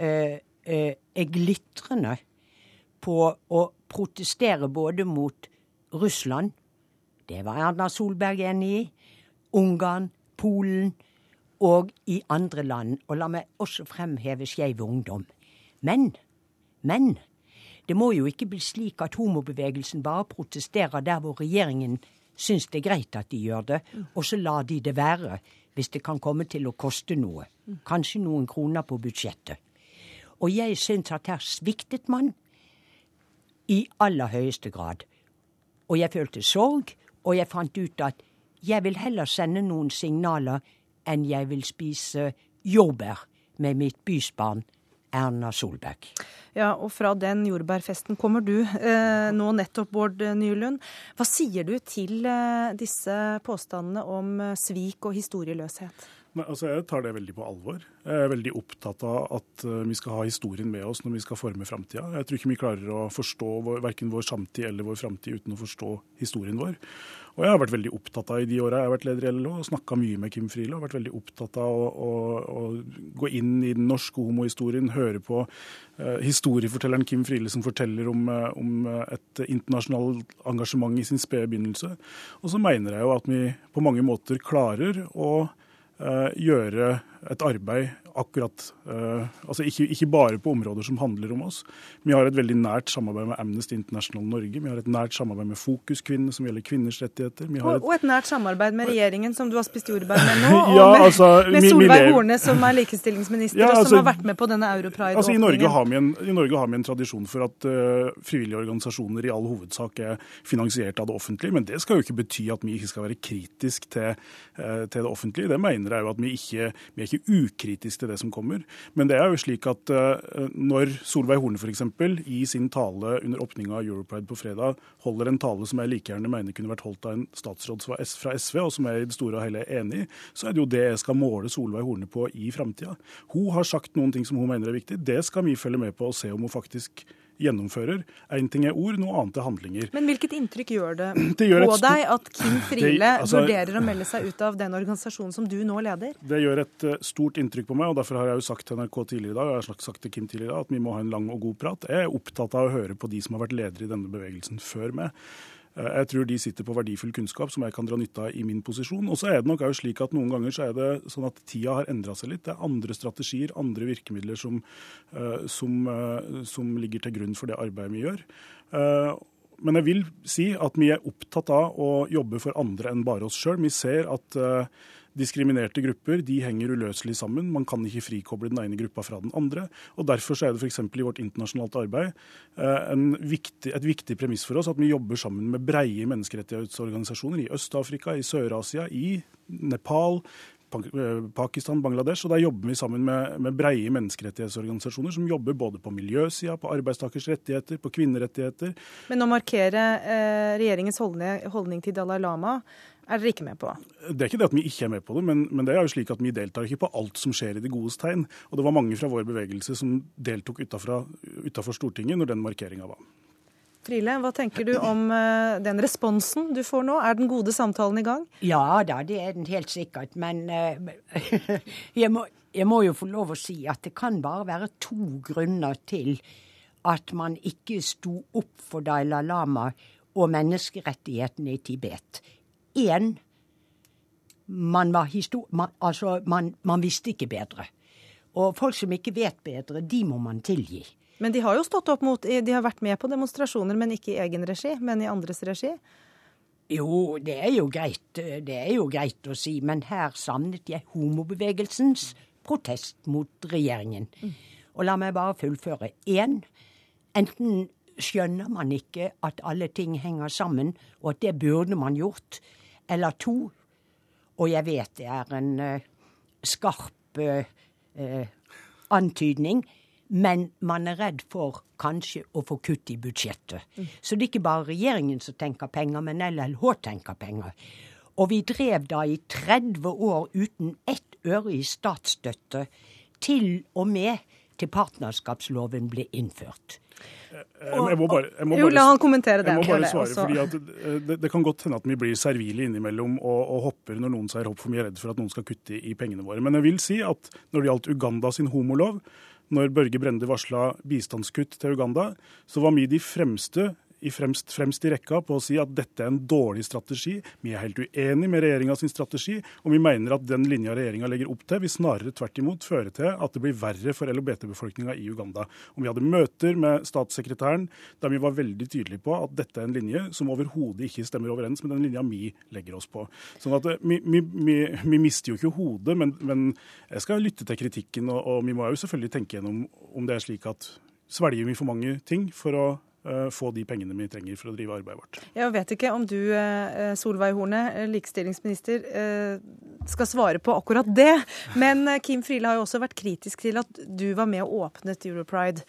eh, eh, er glitrende på å protestere både mot Russland, det var Erna Solberg enig i, Ungarn, Polen og i andre land. Og la meg også fremheve Skeiv Ungdom. Men, men, det må jo ikke bli slik at homobevegelsen bare protesterer der hvor regjeringen syns det er greit at de gjør det, og så lar de det være hvis det kan komme til å koste noe. Kanskje noen kroner på budsjettet. Og jeg syns at her sviktet man i aller høyeste grad. Og jeg følte sorg, og jeg fant ut at jeg vil heller sende noen signaler enn jeg vil spise jordbær med mitt bysbarn Erna Solberg. Ja, og fra den jordbærfesten kommer du eh, nå nettopp, Bård Nylund. Hva sier du til eh, disse påstandene om eh, svik og historieløshet? Nei, altså Jeg tar det veldig på alvor. Jeg er veldig opptatt av at uh, vi skal ha historien med oss når vi skal forme framtida. Jeg tror ikke vi klarer å forstå vår, verken vår samtid eller vår framtid uten å forstå historien vår. Og jeg har vært veldig opptatt av i de åra jeg har vært leder i LO, og snakka mye med Kim Friele. Og vært veldig opptatt av å, å, å, gå inn i den norske homohistorien, høre på eh, historiefortelleren Kim Friele som forteller om, uh, om et internasjonalt engasjement i sin spede begynnelse. Og så mener jeg jo at vi på mange måter klarer å gjøre et arbeid akkurat uh, Altså ikke, ikke, bare på områder som handler om oss. Vi har et veldig nært samarbeid med Amnesty International Norge. Vi har et nært samarbeid med Fokuskvinner som gjelder kvinners rettigheter. Et, og, et, nært samarbeid med regjeringen som du har spist jordbær med nå. (laughs) ja, og med, altså, med Solveig Horne som er likestillingsminister ja, altså, og som har vært med på denne Europride-åpningen. Altså, i, Norge vi en, I Norge har vi en tradisjon for at uh, frivillige organisasjoner i all hovedsak er finansiert av det offentlige. Men det skal jo ikke bety at vi ikke skal være kritisk til, uh, til det offentlige. Det mener jeg jo at vi ikke vi er ikke ukritiske til det som kommer. Men det er jo slik at uh, når Solveig Horne f.eks. i sin tale under åpninga av Europride på fredag holder en tale som jeg like gjerne mener kunne vært holdt av en statsråd fra SV, og som jeg i det store og hele er enig i, så er det jo det jeg skal måle Solveig Horne på i framtida. Hun har sagt noen ting som hun mener er viktig. Det skal vi følge med på og se om hun faktisk gjennomfører. Én ting er ord, noe annet er handlinger. Men hvilket inntrykk gjør det, (clears throat) det gjør på deg at Kim Friele altså, vurderer å melde seg ut av den organisasjonen som du nå leder? Det gjør et uh, stort inntrykk på meg, og derfor har jeg jo sagt til NRK tidligere i dag, og jeg har sagt til Kim tidligere i dag, at vi må ha en lang og god prat. Jeg er opptatt av å høre på de som har vært ledere i denne bevegelsen før meg. Eh, jeg tror de sitter på verdifull kunnskap som jeg kan dra nytte av i min posisjon. Og så er det nok også slik at noen ganger så er det sånn at tida har endra seg litt. Det er andre strategier, andre virkemidler som, eh, som, eh, som, ligger til grunn for det arbeidet vi gjør. Men jeg vil si at vi er opptatt av å jobbe for andre enn bare oss sjøl. Vi ser at Diskriminerte grupper de henger uløselig sammen. Man kan ikke frikoble den ene gruppa fra den andre. og Derfor er det f.eks. i vårt internasjonalt arbeid eh, viktig, et viktig premiss for oss at vi jobber sammen med breie menneskerettighetsorganisasjoner i Øst-Afrika, i Sør-Asia, i Nepal, eh, Pakistan, Bangladesh. og Der jobber vi sammen med, med breie menneskerettighetsorganisasjoner som jobber både på miljøsida, på arbeidstakers rettigheter, på kvinnerettigheter. Men å markere eh, regjeringens holdning, holdning til Dalai Lama er dere ikke med på? Det er ikke det at vi ikke er med på det, men, men, det er jo slik at vi deltar ikke på alt som skjer i det godes tegn. Og det var mange fra vår bevegelse som deltok utafor Stortinget når den markeringa var. Friele, hva tenker du om uh, den responsen du får nå? Er den gode samtalen i gang? Ja da, det er den helt sikkert. Men uh, (laughs) jeg, må, jeg må jo få lov å si at det kan bare være to grunner til at man ikke sto opp for Dalai Lama og menneskerettighetene i Tibet. Én man, man, altså, man, man visste ikke bedre. Og folk som ikke vet bedre, de må man tilgi. Men de har jo stått opp mot De har vært med på demonstrasjoner, men ikke i egen regi, men i andres regi? Jo, det er jo greit, det er jo greit å si, men her savnet jeg homobevegelsens protest mot regjeringen. Mm. Og la meg bare fullføre. Én, enten skjønner man ikke at alle ting henger sammen, og at det burde man gjort eller to. Og jeg vet det er en uh, skarp uh, antydning, men man er redd for kanskje å få kutt i budsjettet. Mm. Så det er ikke bare regjeringen som tenker penger, men LLH tenker penger. Og vi drev da i 30 år uten ett øre i statsstøtte, til og med til partnerskapsloven ble innført. Jeg, må bare, jeg må bare, jo, la han kommentere det. Jeg må bare svare, fordi eh, det, det, kan godt hende at vi blir servile innimellom og, og, hopper når noen sier hopp for mye redd for at noen skal kutte i, i pengene våre. Men jeg vil si at når det gjaldt Uganda sin homolov, når Børge Brende varsla bistandskutt til Uganda, så var vi de fremste i fremst, fremst, i rekka på å si at dette er en dårlig strategi. Vi er helt uenig med regjeringa sin strategi, og vi mener at den linja regjeringa legger opp til, vil snarere tvert imot føre til at det blir verre for LHBT-befolkninga i Uganda. Og vi hadde møter med statssekretæren der vi var veldig tydelige på at dette er en linje som overhodet ikke stemmer overens med den linja vi legger oss på. Sånn at vi, vi, vi, vi mister jo ikke hodet, men, men, jeg skal lytte til kritikken, og, og vi må jo selvfølgelig tenke gjennom om det er slik at svelger vi for mange ting for å få de pengene vi trenger for å drive arbeidet vårt. Jeg vet ikke om du, eh, Solveig Horne, eh, likestillingsminister, skal svare på akkurat det. Men Kim Friele har jo også vært kritisk til at du var med og åpnet Europride.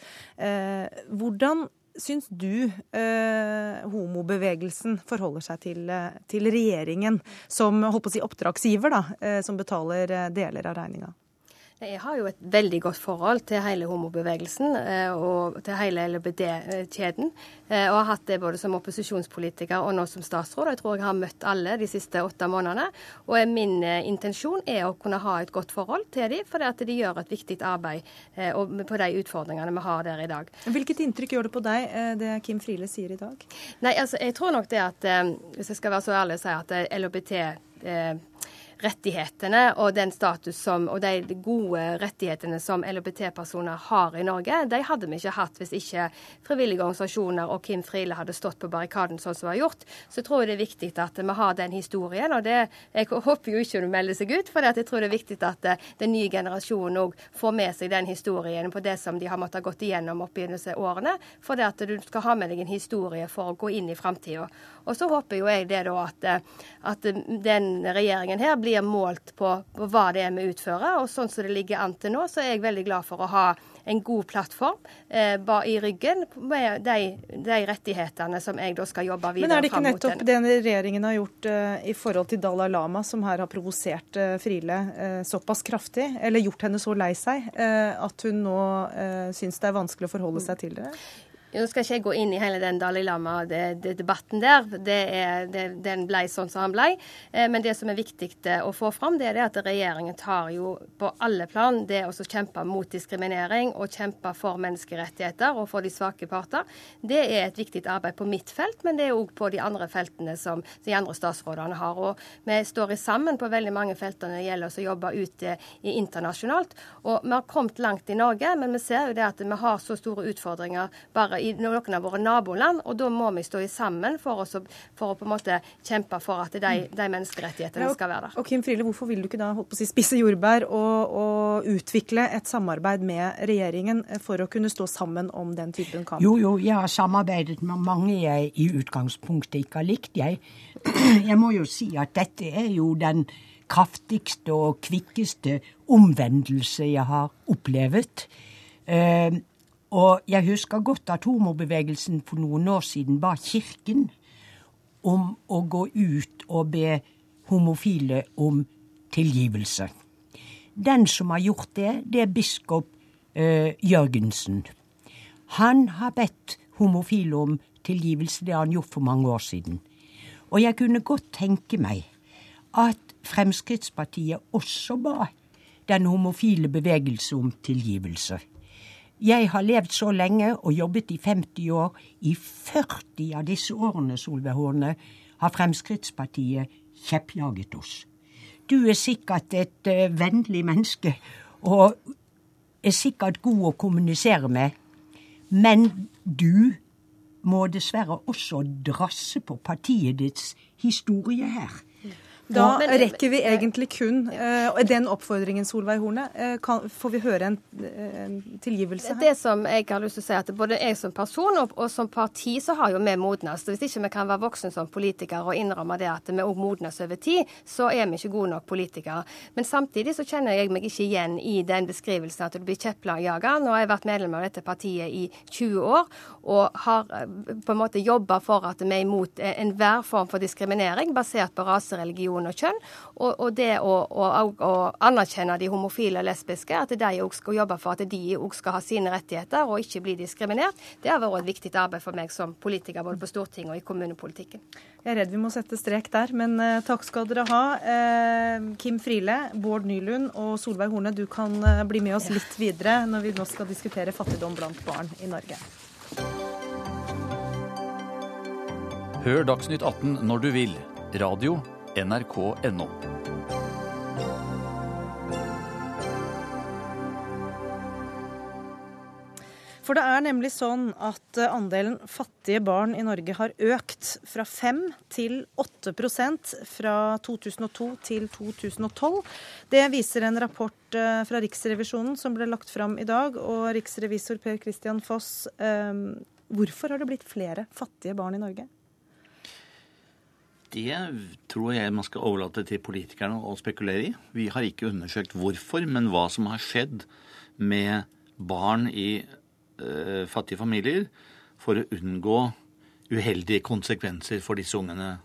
Hvordan syns du eh, homobevegelsen forholder seg til, til, regjeringen som holdt på å si oppdragsgiver, da, eh, som betaler deler av regninga? Jeg har jo et veldig godt forhold til hele homobevegelsen eh, og til hele LHBD-kjeden. Eh, og har hatt det både som opposisjonspolitiker og nå som statsråd. Jeg tror jeg har møtt alle de siste åtte månedene. Og min eh, intensjon er å kunne ha et godt forhold til dem, fordi at de gjør et viktig arbeid på de utfordringene vi har der i dag. Hvilket inntrykk gjør det på deg, det Kim Friele sier i dag? Nei, altså, Jeg tror nok det at, hvis jeg skal være så ærlig å si at LHBT rettighetene og den status som, og de gode rettighetene som LHBT-personer har i Norge, de hadde vi ikke hatt hvis ikke frivillige organisasjoner og Kim Friele hadde stått på barrikaden sånn som vi har gjort. Så jeg tror det er viktig at vi har den historien. og det, Jeg håper jo ikke hun melder seg ut, for jeg tror det er viktig at eh, den nye generasjonen òg får med seg den historien på det som de har måttet gått igjennom opp i disse årene. For det at du skal ha med deg en historie for å gå inn i framtida. Og så håper jo jeg det da at, eh, at den regjeringen her blir blir målt på, på, hva det er vi utfører. Og sånn som det ligger an til nå, så er jeg veldig glad for å ha en god plattform eh, i ryggen med de, de, rettighetene som jeg da skal jobbe videre fram mot. Men er det ikke nettopp det regjeringen har gjort eh, i forhold til Dalai Lama, som her har provosert eh, Friele eh, såpass kraftig, eller gjort henne så lei seg, eh, at hun nå eh, syns det er vanskelig å forholde seg til det? Nå skal ikke jeg gå inn i hele den Dalai Lama-debatten der. Det er, det, den ble sånn som han ble. Eh, men det som er viktig eh, å få fram, det er det at regjeringen tar jo på alle plan det å kjempe mot diskriminering og kjempe for menneskerettigheter og for de svake parter. Det er et viktig arbeid på mitt felt, men det er òg på de andre feltene som de andre statsrådene har. Og vi står sammen på veldig mange felter når det gjelder å jobbe ute internasjonalt. Og vi har kommet langt i Norge, men vi ser jo det at vi har så store utfordringer bare i noen av våre naboland. Og da må vi stå sammen for, oss, for å på en måte kjempe for at de, de menneskerettighetene ja, skal være der. Og Kim Friele, hvorfor vil du ikke da holdt på å si, spisse jordbær og, og, utvikle et samarbeid med regjeringen for å kunne stå sammen om den typen kamp? Jo, jo, jeg har samarbeidet med mange jeg i utgangspunktet ikke har likt, jeg. (clears throat) Jeg må jo si at dette er jo den kraftigste og kvikkeste omvendelse jeg har opplevd. Og jeg husker godt at homobevegelsen for noen år siden ba Kirken om å gå ut og be homofile om tilgivelse. Den som har gjort det, det er biskop eh, Jørgensen. Han har bedt homofile om tilgivelse, det har han gjort for mange år siden. Og jeg kunne godt tenke meg at Fremskrittspartiet også ba den homofile bevegelse om tilgivelse. Jeg har levd så lenge og jobbet i 50 år. I 40 av disse årene, Solveig Horne, har Fremskrittspartiet kjeppjaget oss. Du er sikkert et uh, vennlig menneske og er sikkert god å kommunisere med, men du må dessverre også drasse på partiet ditts historie her. Da Men, rekker vi egentlig kun uh, den oppfordringen, Solveig Horne. Uh, kan, får vi høre en, en, tilgivelse her? Det som jeg har lyst til å si, at både jeg som person og, og som parti, så har jo vi modnes. Hvis ikke vi kan være voksne som politikere og innrømme det at vi òg modnes over tid, så er vi ikke gode nok politikere. Men samtidig så kjenner jeg meg ikke igjen i den beskrivelsen at du blir kjeppjaga. Nå har jeg vært medlem av dette partiet i 20 år og har på en måte jobba for at vi er imot enhver form for diskriminering basert på rase, religion og kjønn. Og, og det å, å, å, anerkjenne de homofile og lesbiske, at de òg skal jobbe for at de òg skal ha sine rettigheter og ikke bli diskriminert, det har vært et viktig arbeid for meg som politiker både på Stortinget og i kommunepolitikken. Jeg er redd vi må sette strek der, men uh, takk skal dere ha. Uh, Kim Friele, Bård Nylund og Solveig Horne, du kan uh, bli med oss litt videre når vi nå skal diskutere fattigdom blant barn i Norge. Hør Dagsnytt 18 når du vil. Radio NRK.no. For det er nemlig sånn at eh, andelen fattige barn i Norge har økt fra 5 til 8% fra 2002 til 2012. Det viser en rapport eh, fra Riksrevisjonen som ble lagt fram i dag. Og riksrevisor Per Christian Foss, eh, hvorfor har det blitt flere fattige barn i Norge? Det tror jeg man skal overlate til politikerne å spekulere i. Vi har ikke undersøkt hvorfor, men hva som har skjedd med barn i uh, fattige familier for å unngå uheldige konsekvenser for disse ungene.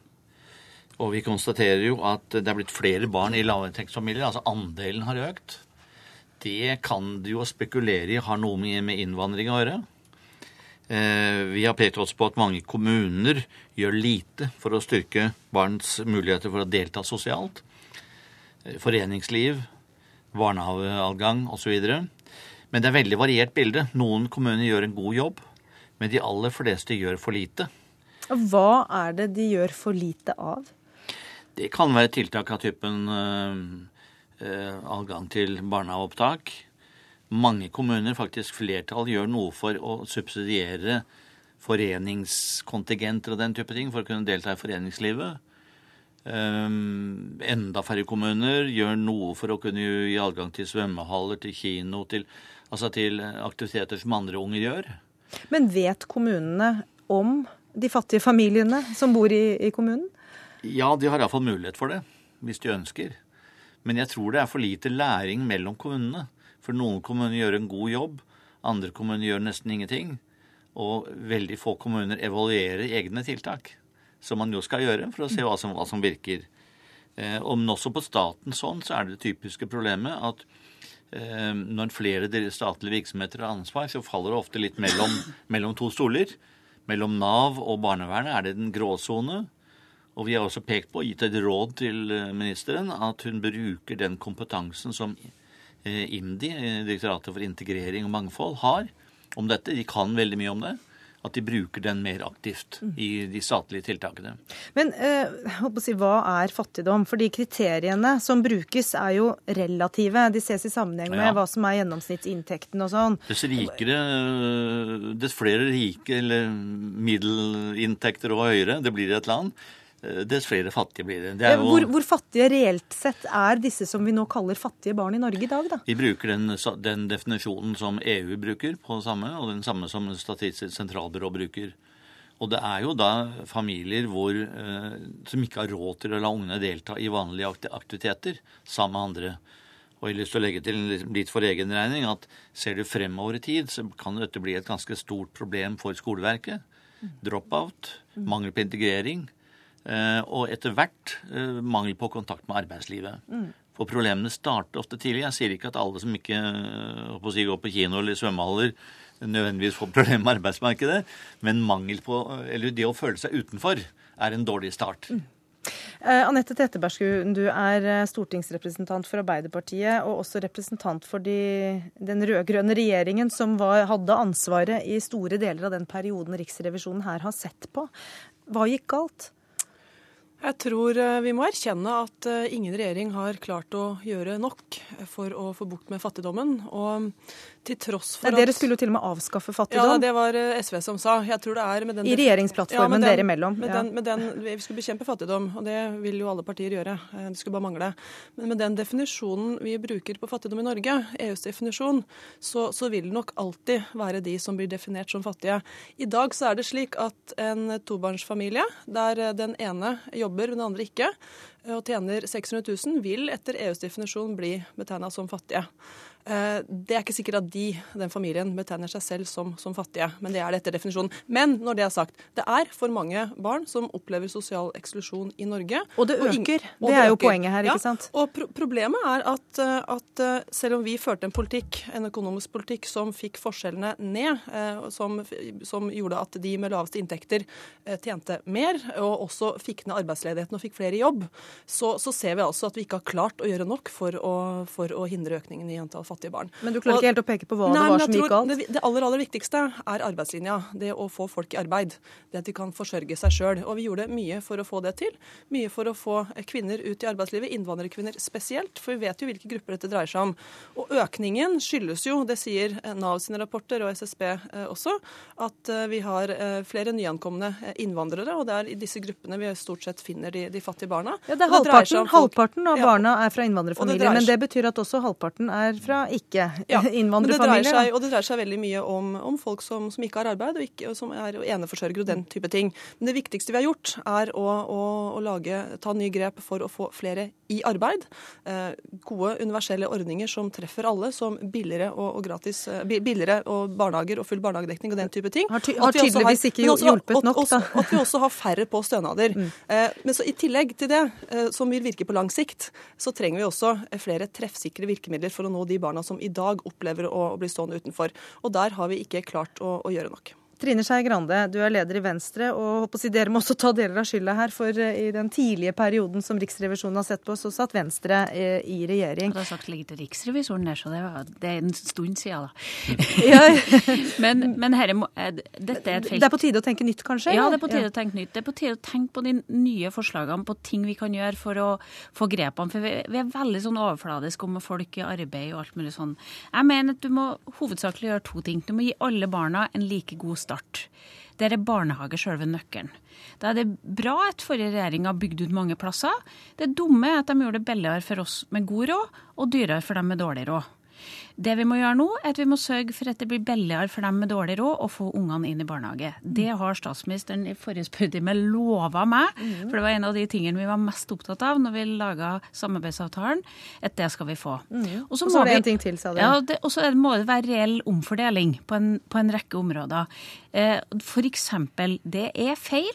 Og vi konstaterer jo at det er blitt flere barn i lavinntektsfamilier, altså andelen har økt. Det kan du jo spekulere i har noe med innvandring å gjøre. Eh, vi har pekt oss på at mange kommuner gjør lite for å styrke barns muligheter for å delta sosialt. Eh, foreningsliv, barnehageadgang osv. Men det er veldig variert bilde. Noen kommuner gjør en god jobb, men de aller fleste gjør for lite. Hva er det de gjør for lite av? Det kan være tiltak av typen uh, uh, adgang til barnehageopptak, mange kommuner, faktisk flertall, gjør noe for å subsidiere foreningskontingenter og den type ting for å kunne delta i foreningslivet. Um, enda færre kommuner gjør noe for å kunne gi adgang til svømmehaller, til kino, til, altså til aktiviteter som andre unger gjør. Men vet kommunene om de fattige familiene som bor i, i kommunen? Ja, de har iallfall mulighet for det, hvis de ønsker. Men jeg tror det er for lite læring mellom kommunene. For noen kommuner gjør en god jobb, andre kommuner gjør nesten ingenting. Og veldig få kommuner evaluerer egne tiltak, som man jo skal gjøre for å se hva som, hva som virker. Eh, men også på statens hånd så er det det typiske problemet at eh, når flere statlige virksomheter har ansvar, så faller det ofte litt mellom, (clears throat) mellom to stoler. Mellom Nav og barnevernet er det den gråsone. Og vi har også pekt på, gitt et råd til eh, ministeren, at hun bruker den kompetansen som IMDi, eh, Direktoratet for integrering og mangfold, har om dette. De kan veldig mye om det. At de bruker den mer aktivt mm. i de statlige tiltakene. Men eh, si, hva er fattigdom? Fordi kriteriene som brukes er jo relative. De ses i sammenheng med ja. hva som er gjennomsnittsinntekten og sånn. Dess rikere, dess flere rike eller middelinntekter og høyere det blir i et land, Eh, dess flere fattige blir det. det jo... hvor, hvor, fattige reelt sett er disse som vi nå kaller fattige barn i Norge i dag, da? Vi bruker den, den definisjonen som EU bruker på det samme, og den samme som Statistisk sentralbyrå bruker. Og det er jo da familier hvor, eh, som ikke har råd til å la ungene delta i vanlige aktiviteter sammen med andre. Og jeg har lyst til å legge til litt for egen regning at ser du fremover i tid, så kan dette bli et ganske stort problem for skoleverket. Drop-out, mangel på integrering Eh, og etter hvert eh, mangel på kontakt med arbeidslivet. Mm. For problemene starter ofte tidlig. Jeg sier ikke at alle som ikke eh, si, går på kino eller svømmehaller, nødvendigvis får problemer med arbeidsmarkedet, men mangel på, eller det å føle seg utenfor er en dårlig start. Mm. Eh, Anette Trettebergstuen, du er stortingsrepresentant for Arbeiderpartiet og også representant for de, den rød-grønne regjeringen som var, hadde ansvaret i store deler av den perioden Riksrevisjonen her har sett på. Hva gikk galt? Jeg tror eh, vi må erkjenne at eh, ingen regjering har klart å gjøre nok for å få bukt med fattigdommen. Og til tross for Nei, Dere skulle jo til og med avskaffe fattigdom. Ja, det var eh, SV som sa. Jeg tror det er med den... I regjeringsplattformen ja, dere imellom. Med ja. den, med den, vi skulle bekjempe fattigdom, og det vil jo alle partier gjøre. Det skulle bare mangle. Men med den definisjonen vi bruker på fattigdom i Norge, EUs definisjon, så, så vil det nok alltid være de som blir definert som fattige. I dag så er det slik at en tobarnsfamilie der den ene jobber, men den andre ikke, og tjener 600 000, vil etter EUs definisjon bli betegna som fattige. Eh, det er ikke sikkert at de, den familien, betegner seg selv som, som, fattige, men det er det etter definisjonen. Men når det er sagt, det er for mange barn som opplever sosial eksklusjon i Norge. Og det øker. Og det, er jo poenget her, ikke sant? Ja, og pro problemet er at, eh, at, eh, selv om vi førte en politikk, en økonomisk politikk som fikk forskjellene ned, som, som gjorde at de med laveste inntekter tjente mer, og også fikk ned arbeidsledigheten og fikk flere i jobb, så, så ser vi altså at vi ikke har klart å gjøre nok for å, for å hindre økningen i antall fattige fattige barn. Men du klarer og, ikke helt å peke på hva nei, det var som gikk galt? Det, det, aller aller viktigste er arbeidslinja. Det å få folk i arbeid. Det at de kan forsørge seg sjøl. Og vi gjorde mye for å få det til. Mye for å få kvinner ut i arbeidslivet, innvandrerkvinner spesielt. For vi vet jo hvilke grupper dette dreier seg om. Og økningen skyldes jo, det sier Nav sine rapporter og SSB eh, også, at eh, vi har eh, flere nyankomne innvandrere. Og det er i disse gruppene vi stort sett finner de, de fattige barna. Ja, det er halvparten, halvparten av barna er fra innvandrerfamilier, men det betyr at også halvparten er fra ikke-innvandrerfamilier. Ja, og det dreier seg veldig mye om, om folk som, som, ikke har arbeid, og, ikke, og som er eneforsørgere og den type ting. Men det viktigste vi har gjort, er å, å, å lage, ta nye grep for å få flere i arbeid. Eh, gode universelle ordninger som treffer alle, som billigere og, og gratis eh, billigere og barnehager og full barnehagedekning og den type ting. Har, ty har tydeligvis har, ikke også, hjulpet nok, da. At vi også har færre på stønader. Mm. Eh, men så i tillegg til det, eh, som vil virke på lang sikt, så trenger vi også flere treffsikre virkemidler for å nå de barna barna som i dag opplever å, bli stående utenfor. Og der har vi ikke klart å, å gjøre nok. Trine Skei Grande, du er leder i Venstre, og håper si dere må også ta deler av skylda her. For eh, i den tidlige perioden som Riksrevisjonen har sett på, så satt Venstre eh, i regjering. Det har sagt ligge til Riksrevisjonen der, så det, var, det, er en stund siden, da. (laughs) (laughs) men, men herre, dette er et felt Det er på tide å tenke nytt, kanskje? Ja, det er på tide ja. å tenke nytt. Det er på tide å tenke på de nye forslagene, på ting vi kan gjøre for å få grepene. For vi, vi er veldig sånn overfladiske om folk i arbeid og alt mulig sånn. Jeg mener at du må hovedsakelig gjøre to ting. Du må gi alle barna en like god start. Der er barnehage selve nøkkelen. Da er det bra at forrige regjering har bygd ut mange plasser. Det dumme er at de gjorde det billigere for oss med god råd, og dyrere for dem med dårlig råd. Det vi må gjøre nå, er at vi må sørge for at det blir billigere for dem med dårlig råd å få ungene inn i barnehage. Det har statsministeren i forrige spørretime lova meg, mm. for det var en av de tingene vi var mest opptatt av når vi laga samarbeidsavtalen, at det skal vi få. Mm. Og så er det en ting til, sa du. Ja, og så må det være reell omfordeling på en, på en rekke områder. Eh, eksempel, det er feil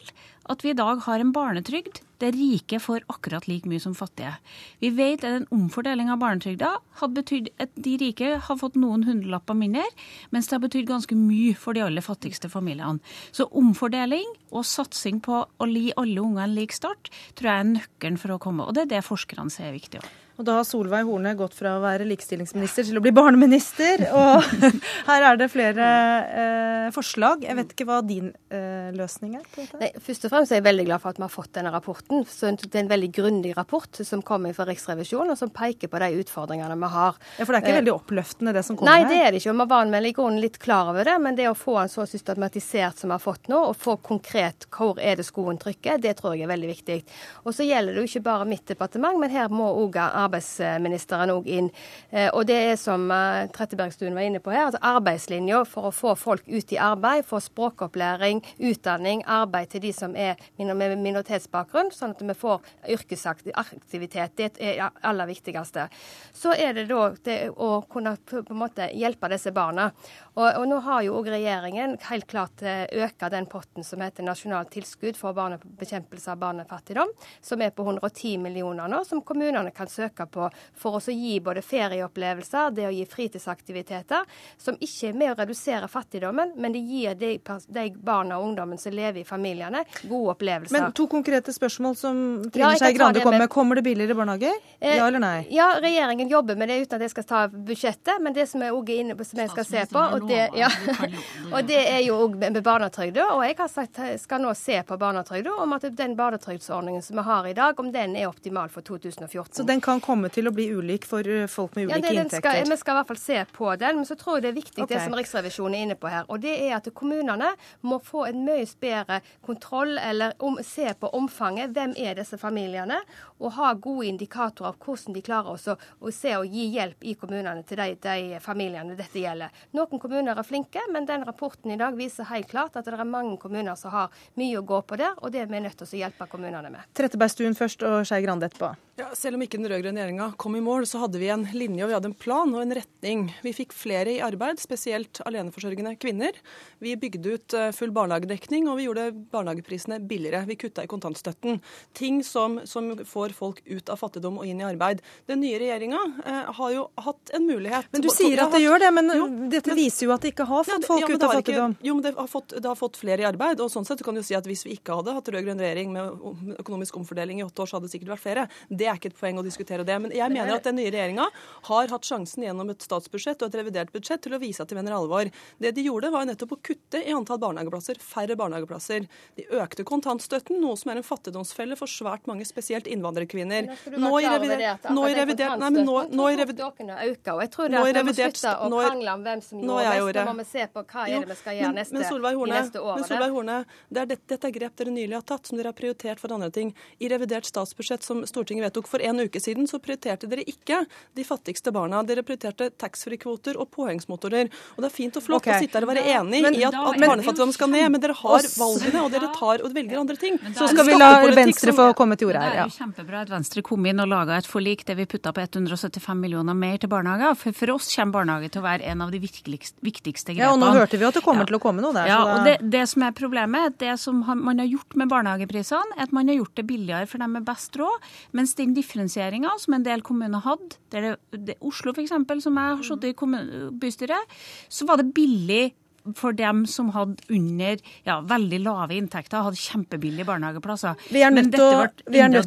at vi i dag har en barnetrygd der rike får akkurat like mye som fattige. Vi vet at en omfordeling av barnetrygda hadde betydd at de rike har fått noen hundrelapper mindre, mens det har betydd ganske mye for de aller fattigste familiene. Så omfordeling og satsing på å gi alle unger en lik start tror jeg er nøkkelen for å komme. Og det er det forskerne sier er viktig òg. Og da har Solveig Horne gått fra å være likestillingsminister til å bli barneminister. Og (laughs) her er det flere eh, forslag. Jeg vet ikke hva din eh, løsning er på dette? Nei, først og fremst er jeg veldig glad for at vi har fått denne rapporten. Så det er en veldig grundig rapport som kommer fra Riksrevisjonen, og som peker på de utfordringene vi har. Ja, For det er ikke eh, veldig oppløftende det som kommer her? Nei, det er det ikke. og Vi var vel i grunnen litt klar over det, men det å få en så systematisert som vi har fått nå, og få konkret hvor er det skoen trykker, det tror jeg er veldig viktig. Og så gjelder det jo ikke bare mitt departement, men her må òg arbeidsministeren òg inn. Eh, og det er som eh, Trettebergstuen var inne på her, altså arbeidslinja for å få folk ut i arbeid, få språkopplæring, utdanning, arbeid til de som er med minoritetsbakgrunn, sånn at vi får yrkesaktivitet. Det er det aller viktigste. Så er det da det å kunne på en måte hjelpe disse barna. Og, og nå har jo òg regjeringen helt klart økt den potten som heter nasjonalt tilskudd for bekjempelse av barnefattigdom, som er på 110 millioner nå, som kommunene kan søke på for å gi både ferieopplevelser, det å gi fritidsaktiviteter, som ikke er med å redusere fattigdommen, men det gir de, de barna og ungdommen som lever i familiene, gode opplevelser. Men to konkrete spørsmål som Trine Skei Grande kom med. Kommer det billigere barnehager? Eh, ja eller nei? Ja, regjeringen jobber med det uten at jeg skal ta budsjettet, men det som jeg også er inne på som jeg skal se på, og det, ja, (laughs) og det er jo òg med barnetrygda. Og jeg har sagt skal nå se på barnetrygda, om at den barnetrygdsordningen som vi har i dag, om den er optimal for 2014. Så den kan komme til å bli ulik for eh, folk med ulike ja, det, inntekter? Skal, vi skal i hvert fall se på den. Men så tror jeg det er viktig okay. det som Riksrevisjonen er inne på her. Og det er at kommunene må få en mye bedre kontroll, eller om, se på omfanget. Hvem er disse familiene? Og ha gode indikatorer av hvordan de klarer også å se og gi hjelp i kommunene til de, de familiene dette gjelder. Noen kommuner er flinke, men den rapporten i dag viser helt klart at det er mange kommuner som har mye å gå på der, og det er vi nødt til å hjelpe kommunene med. Trettebergstuen først og Skei Grande etterpå. Ja, selv om ikke den rød-grønne regjeringa kom i mål, så hadde vi en linje og vi hadde en plan og en retning. Vi fikk flere i arbeid, spesielt aleneforsørgende kvinner. Vi bygde ut eh, full barnehagedekning, og vi gjorde barnehageprisene billigere. Vi kutta i kontantstøtten. Ting som, som, får folk ut av fattigdom og inn i arbeid. Den nye regjeringa eh, har jo hatt en mulighet Men du sier at det gjør det, men jo, dette viser jo at det ikke har fått folk ja, ut av fattigdom. Ikke, jo, men det har, fått, det har, fått, flere i arbeid. og sånn sett kan du si at Hvis vi ikke hadde hatt rød-grønn regjering med økonomisk omfordeling i åtte år, så hadde det sikkert vært flere. Det er ikke et poeng å diskutere det. Men jeg mener at den nye regjeringa har hatt sjansen gjennom et statsbudsjett og et revidert budsjett til å vise at de mener alvor. Det de gjorde, var nettopp å kutte i antall barnehageplasser. Færre barnehageplasser. De økte kontantstøtten, noe som er en fattigdomsfelle for svært mange, spesielt innvandrerkvinner. Nå i revidert Nå i revidert Nei, men nå, nå i revidert jeg tror det at vi må slutte å krangle om hvem som gjorde mest. Nå må vi se på hva er det vi skal gjøre neste, men Solveig Horne, neste. Men Solveig Horne, det er dette, dette er grep dere nylig har tatt, som dere har prioritert for andre ting. I revidert statsbudsjett som Stortinget vedtok for en uke siden, så prioriterte dere ikke de fattigste barna. Dere prioriterte taxfree-kvoter og påhengsmotorer. Og det er fint og flott okay. å sitte her og være enig men, i at, at barnefattigdom skal ned, men dere har valgene, og dere tar og velger andre ting. Så skal vi la Venstre få komme til ordet her. Ja. Det er jo kjempebra at Venstre kom inn og laga et forlik der vi putta på 175 millioner mer til barnehager. For, for oss kommer barnehage til å være en av de viktigste grepene. Ja, og nå hørte vi at det kommer ja. til å komme noe der. Ja, og det, det, som er problemet, det som man har gjort med barnehageprisene, er at man har gjort det billigere for dem med best råd, mens den differensieringa som en del kommuner hadde, der det, det, Oslo f.eks., som jeg har sittet i bystyret, så var det billig for dem som hadde under ja, veldig lave inntekter, hadde kjempebillige barnehageplasser. Vi er nødt,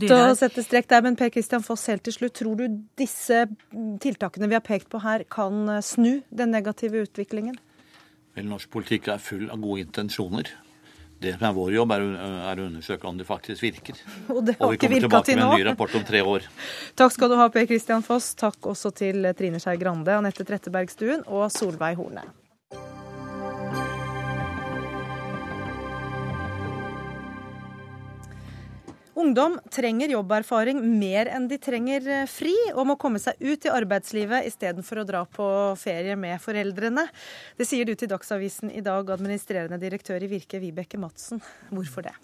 til å sette strek der, men Per Kristian Foss, helt til slutt. Tror du disse tiltakene vi har pekt på her, kan snu den negative utviklingen? Vel, Norsk politikk er full av gode intensjoner. Det som er vår jobb, er, er å undersøke om det faktisk virker. (laughs) Og, det har og vi kommer tilbake med en ny rapport om tre år. (laughs) Takk skal du ha, Per Kristian Foss. Takk også til Trine Skei Grande, Anette Trettebergstuen og Solveig Horne. Ungdom trenger jobberfaring mer enn de trenger eh, fri, og må komme seg ut i arbeidslivet istedenfor å dra på ferie med foreldrene. Det sier du til Dagsavisen i dag, administrerende direktør i Virke, Vibeke Madsen. Hvorfor det?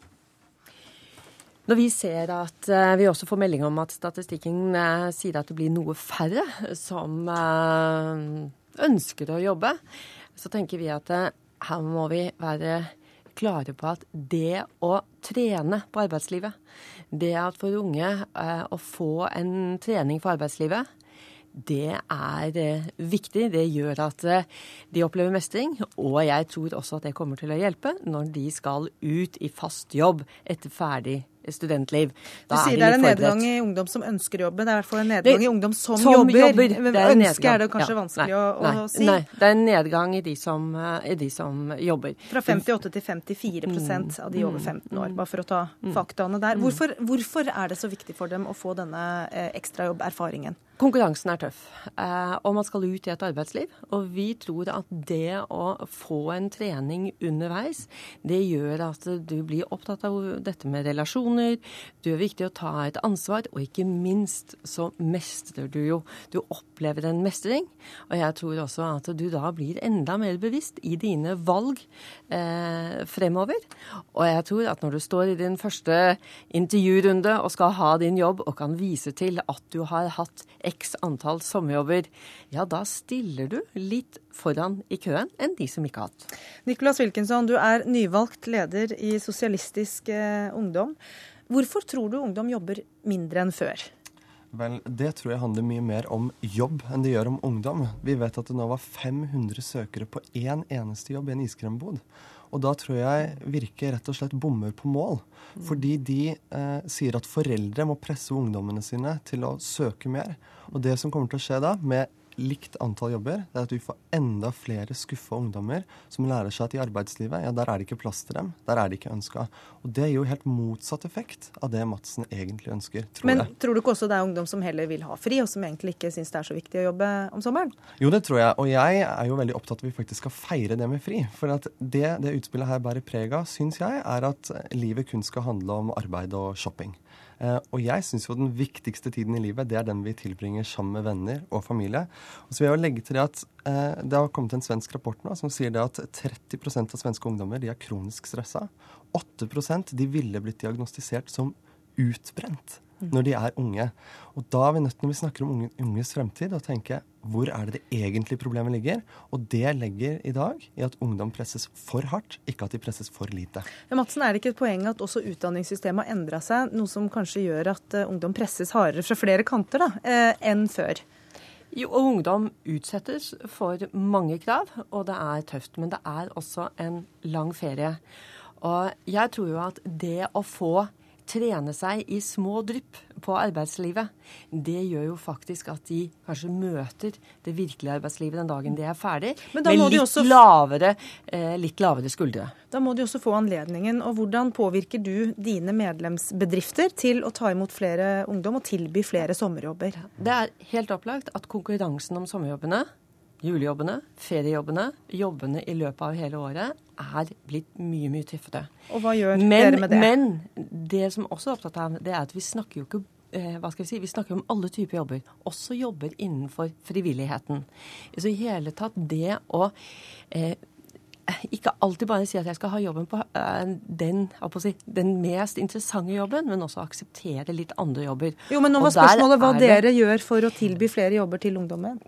Når vi ser at uh, vi også får melding om at statistikken uh, sier at det blir noe færre som ønsker å jobbe, så tenker vi at her må vi være klare på at det å trene på arbeidslivet, det at for unge eh, å få en trening for arbeidslivet, det er eh, viktig. Det gjør at eh, de opplever mestring. Og jeg tror også at det kommer til å hjelpe når de skal ut i fast jobb etter ferdig studentliv. Da du sier det er en nedgang i ungdom som ønsker jobben. Det er i hvert fall en nedgang det, i ungdom som, som jobber. jobber. Det er nedgang. er det kanskje ja, vanskelig nei, å, nei, si? Nei, det er en nedgang i de som, i de som jobber. Fra 58 til 54 mm. av de over 15 år, bare for å ta mm. faktaene der. Mm. Hvorfor, hvorfor er det så viktig for dem å få denne eh, ekstrajobberfaringen? Konkurransen er tøff, eh, og man skal ut i et arbeidsliv. Og vi tror at det å få en trening underveis, det gjør at du blir opptatt av dette med relasjoner. Du er viktig å ta et ansvar, og ikke minst så mestrer du jo. Du opplever en mestring. Og jeg tror også at du da blir enda mer bevisst i dine valg eh, fremover. Og jeg tror at når du står i din første intervjurunde og skal ha din jobb, og kan vise til at du har hatt x antall sommerjobber, ja da stiller du litt foran i køen enn de som ikke har hatt. Nicolas Wilkinson, du er nyvalgt leder i Sosialistisk eh, Ungdom. Hvorfor tror du ungdom jobber mindre enn før? Vel, Det tror jeg handler mye mer om jobb enn det gjør om ungdom. Vi vet at det nå var 500 søkere på én eneste jobb i en iskrembod. Og da tror jeg Virke rett og slett bommer på mål. Fordi de eh, sier at foreldre må presse ungdommene sine til å søke mer. Og det som kommer til å skje da, med likt antall jobber, det er at vi får enda flere skuffa ungdommer som lærer seg at i arbeidslivet, ja, der er det ikke plass til dem. Der er de ikke ønska. Og det gir jo helt motsatt effekt av det Madsen egentlig ønsker, tror Men jeg. tror du ikke også det er ungdom som heller vil ha fri, og som egentlig ikke syns det er så viktig å jobbe om sommeren? Jo, det tror jeg. Og jeg er jo veldig opptatt av at vi faktisk skal feire det med fri. For at det det utspillet her bærer preg av, syns jeg, er at livet kun skal handle om arbeid og shopping. Eh, og jeg syns jo den viktigste tiden i livet, det er den vi tilbringer sammen med venner og familie. Og så vil jeg jo legge til det at eh, det har kommet en svensk rapport nå som sier det at 30% av svenske ungdommer de er kronisk stressa. 8% de ville blitt diagnostisert som utbrent når de er unge. Og da er vi nødt til, når vi snakker om unge, unges fremtid, å tenke hvor er det det egentlige problemet ligger? Og det legger i dag i at ungdom presses for hardt, ikke at de presses for lite. Ja, Madsen, er det ikke et poeng at også utdanningssystemet har endra seg, noe som kanskje gjør at eh, ungdom presses hardere fra flere kanter da, eh, enn før? Jo, og ungdom utsettes for mange krav, og det er tøft. Men det er også en lang ferie. Og jeg tror jo at det å få trene seg i små drypp på arbeidslivet, det gjør jo faktisk at de kanskje møter det virkelige arbeidslivet den dagen de er ferdig, Men da med litt, også- lavere, eh, litt lavere skuldre. Da må de også få anledningen. Og hvordan påvirker du dine medlemsbedrifter til å ta imot flere ungdom og tilby flere sommerjobber? Det er helt opplagt at konkurransen om sommerjobbene, julejobbene, feriejobbene, jobbene i løpet av hele året er blitt mye, mye tøffere. Og hva gjør Men, dere med det? men det som også er opptatt av, det er at vi snakker jo ikke eh, hva skal Vi si, vi snakker om alle typer jobber, også jobber innenfor frivilligheten. Så i hele tatt det å eh, ikke alltid bare si at jeg skal ha jobben på eh, den, si, den mest interessante jobben, men også akseptere litt andre jobber. Jo, men nå var spørsmålet hva dere det- gjør for å tilby flere jobber til ungdommen.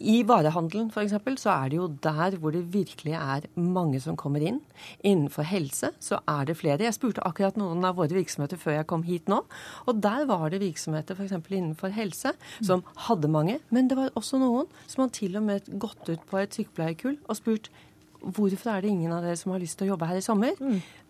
I varehandelen eksempel, så er det jo der hvor det virkelig er mange som kommer inn. Innenfor helse så er det flere. Jeg spurte akkurat noen av våre virksomheter før jeg kom hit nå. Og der var det virksomheter f.eks. innenfor helse som hadde mange. Men det var også noen som har til og med gått ut på et sykepleierkull og spurt Hvorfor er det ingen av dere som har lyst til å jobbe her i sommer?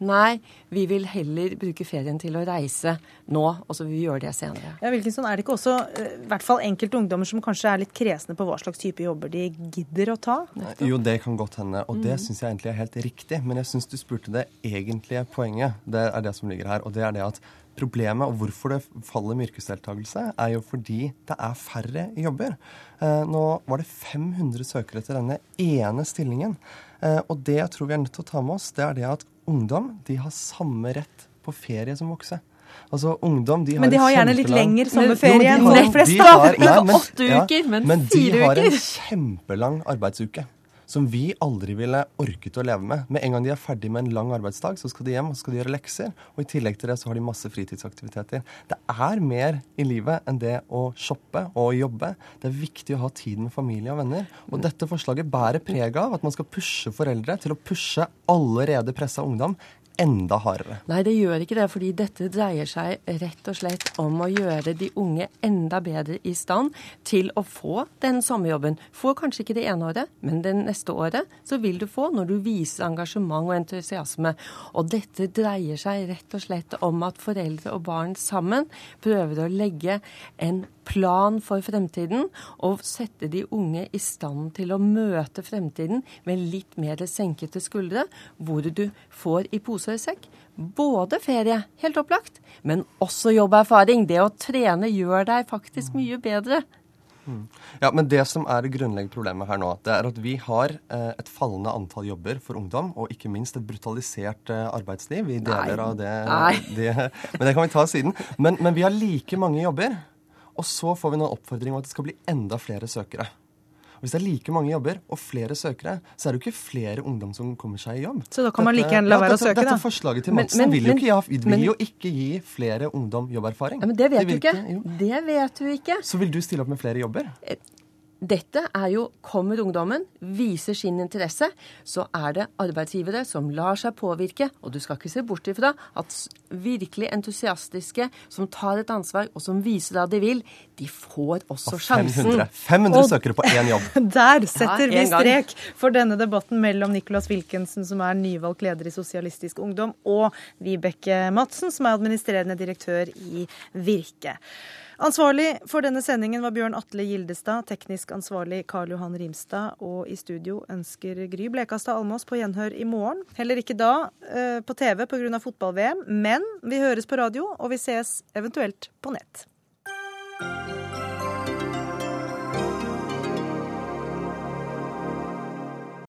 Nei, vi vil heller bruke ferien til å reise nå, og så vil vi gjøre det senere. Ja, Wilkinson, er det ikke også eh, i hvert fall enkelte ungdommer som kanskje er litt kresne på hva slags type jobber de gidder å ta? Jo, det kan godt hende, og det mm. syns jeg egentlig er helt riktig. Men jeg syns du spurte det egentlige poenget. Det er det som ligger her. Og det er det at problemet, og hvorfor det faller med yrkesdeltakelse, er jo fordi det er færre jobber. Eh, nå var det 500 søkere til denne ene stillingen. Eh, og det jeg tror vi er nødt til å ta med oss, det er det at ungdom de har samme rett på ferie som voksne. Altså, ungdom, de har Men de har gjerne litt lengre sommerferie enn har- de fleste, Ikke åtte uker, men- fire uker, men de har en kjempelang arbeidsuke. Som vi aldri ville orket å leve med. Med en gang de er ferdig med en lang arbeidsdag, så skal de hjem og skal de gjøre lekser. Og i tillegg til det så har de masse fritidsaktiviteter. Det er mer i livet enn det å shoppe og jobbe. Det er viktig å ha tid med familie og venner. Og dette forslaget bærer preg av at man skal pushe foreldre til å pushe allerede pressa ungdom enda hardere. Nei, det gjør ikke det, fordi dette dreier seg rett og slett om å gjøre de unge enda bedre i stand til å få den sommerjobben. Få kanskje ikke det ene året, men det neste året så vil du få når du viser engasjement og entusiasme. Og dette dreier seg rett og slett om at foreldre og barn sammen prøver å legge en plan for fremtiden og sette de unge i stand til å møte fremtiden med litt mer senkete skuldre, hvor du får i pose og sekk både ferie, helt opplagt, men også jobberfaring. Det å trene gjør deg faktisk mye bedre. Ja, men det som er det grunnleggende problemet her nå, det er at vi har eh, et fallende antall jobber for ungdom, og ikke minst et brutalisert eh, arbeidsliv. Vi deler Nei. av det, det Men det kan vi ta siden. Men, men vi har like mange jobber, og så får vi noen oppfordring om at det skal bli enda flere søkere. Og Hvis det er like mange jobber og flere søkere, så er det jo ikke flere ungdom som kommer seg i jobb. Så da kan man like gjerne la være å dette, søke, da. Dette forslaget til Men- Madsen men- vil, jo ikke, ja, vil men- jo ikke gi flere ungdom jobberfaring. Ja, men det De vet du ikke. ikke. Det vet du ikke. Så vil du stille opp med flere jobber? Dette er jo Kommer ungdommen, viser sin interesse, så er det arbeidsgivere som lar seg påvirke. Og du skal ikke se bort ifra at virkelig entusiastiske, som tar et ansvar, og som viser hva de vil, de får også sjansen. 500, 500 søkere på én jobb. (laughs) Der setter Ja, vi strek for denne debatten mellom Nicholas Wilkinson, som er nyvalgt leder i Sosialistisk Ungdom, og Vibeke Madsen, som er administrerende direktør i Virke. Ansvarlig for denne sendingen var Bjørn Atle Gildestad, teknisk ansvarlig Karl Johan Rimstad, og i studio ønsker Gry Blekastad Almås på gjenhør i morgen. Heller ikke da eh, på TV pga. fotball-VM, men vi høres på radio, og vi ses eventuelt på nett.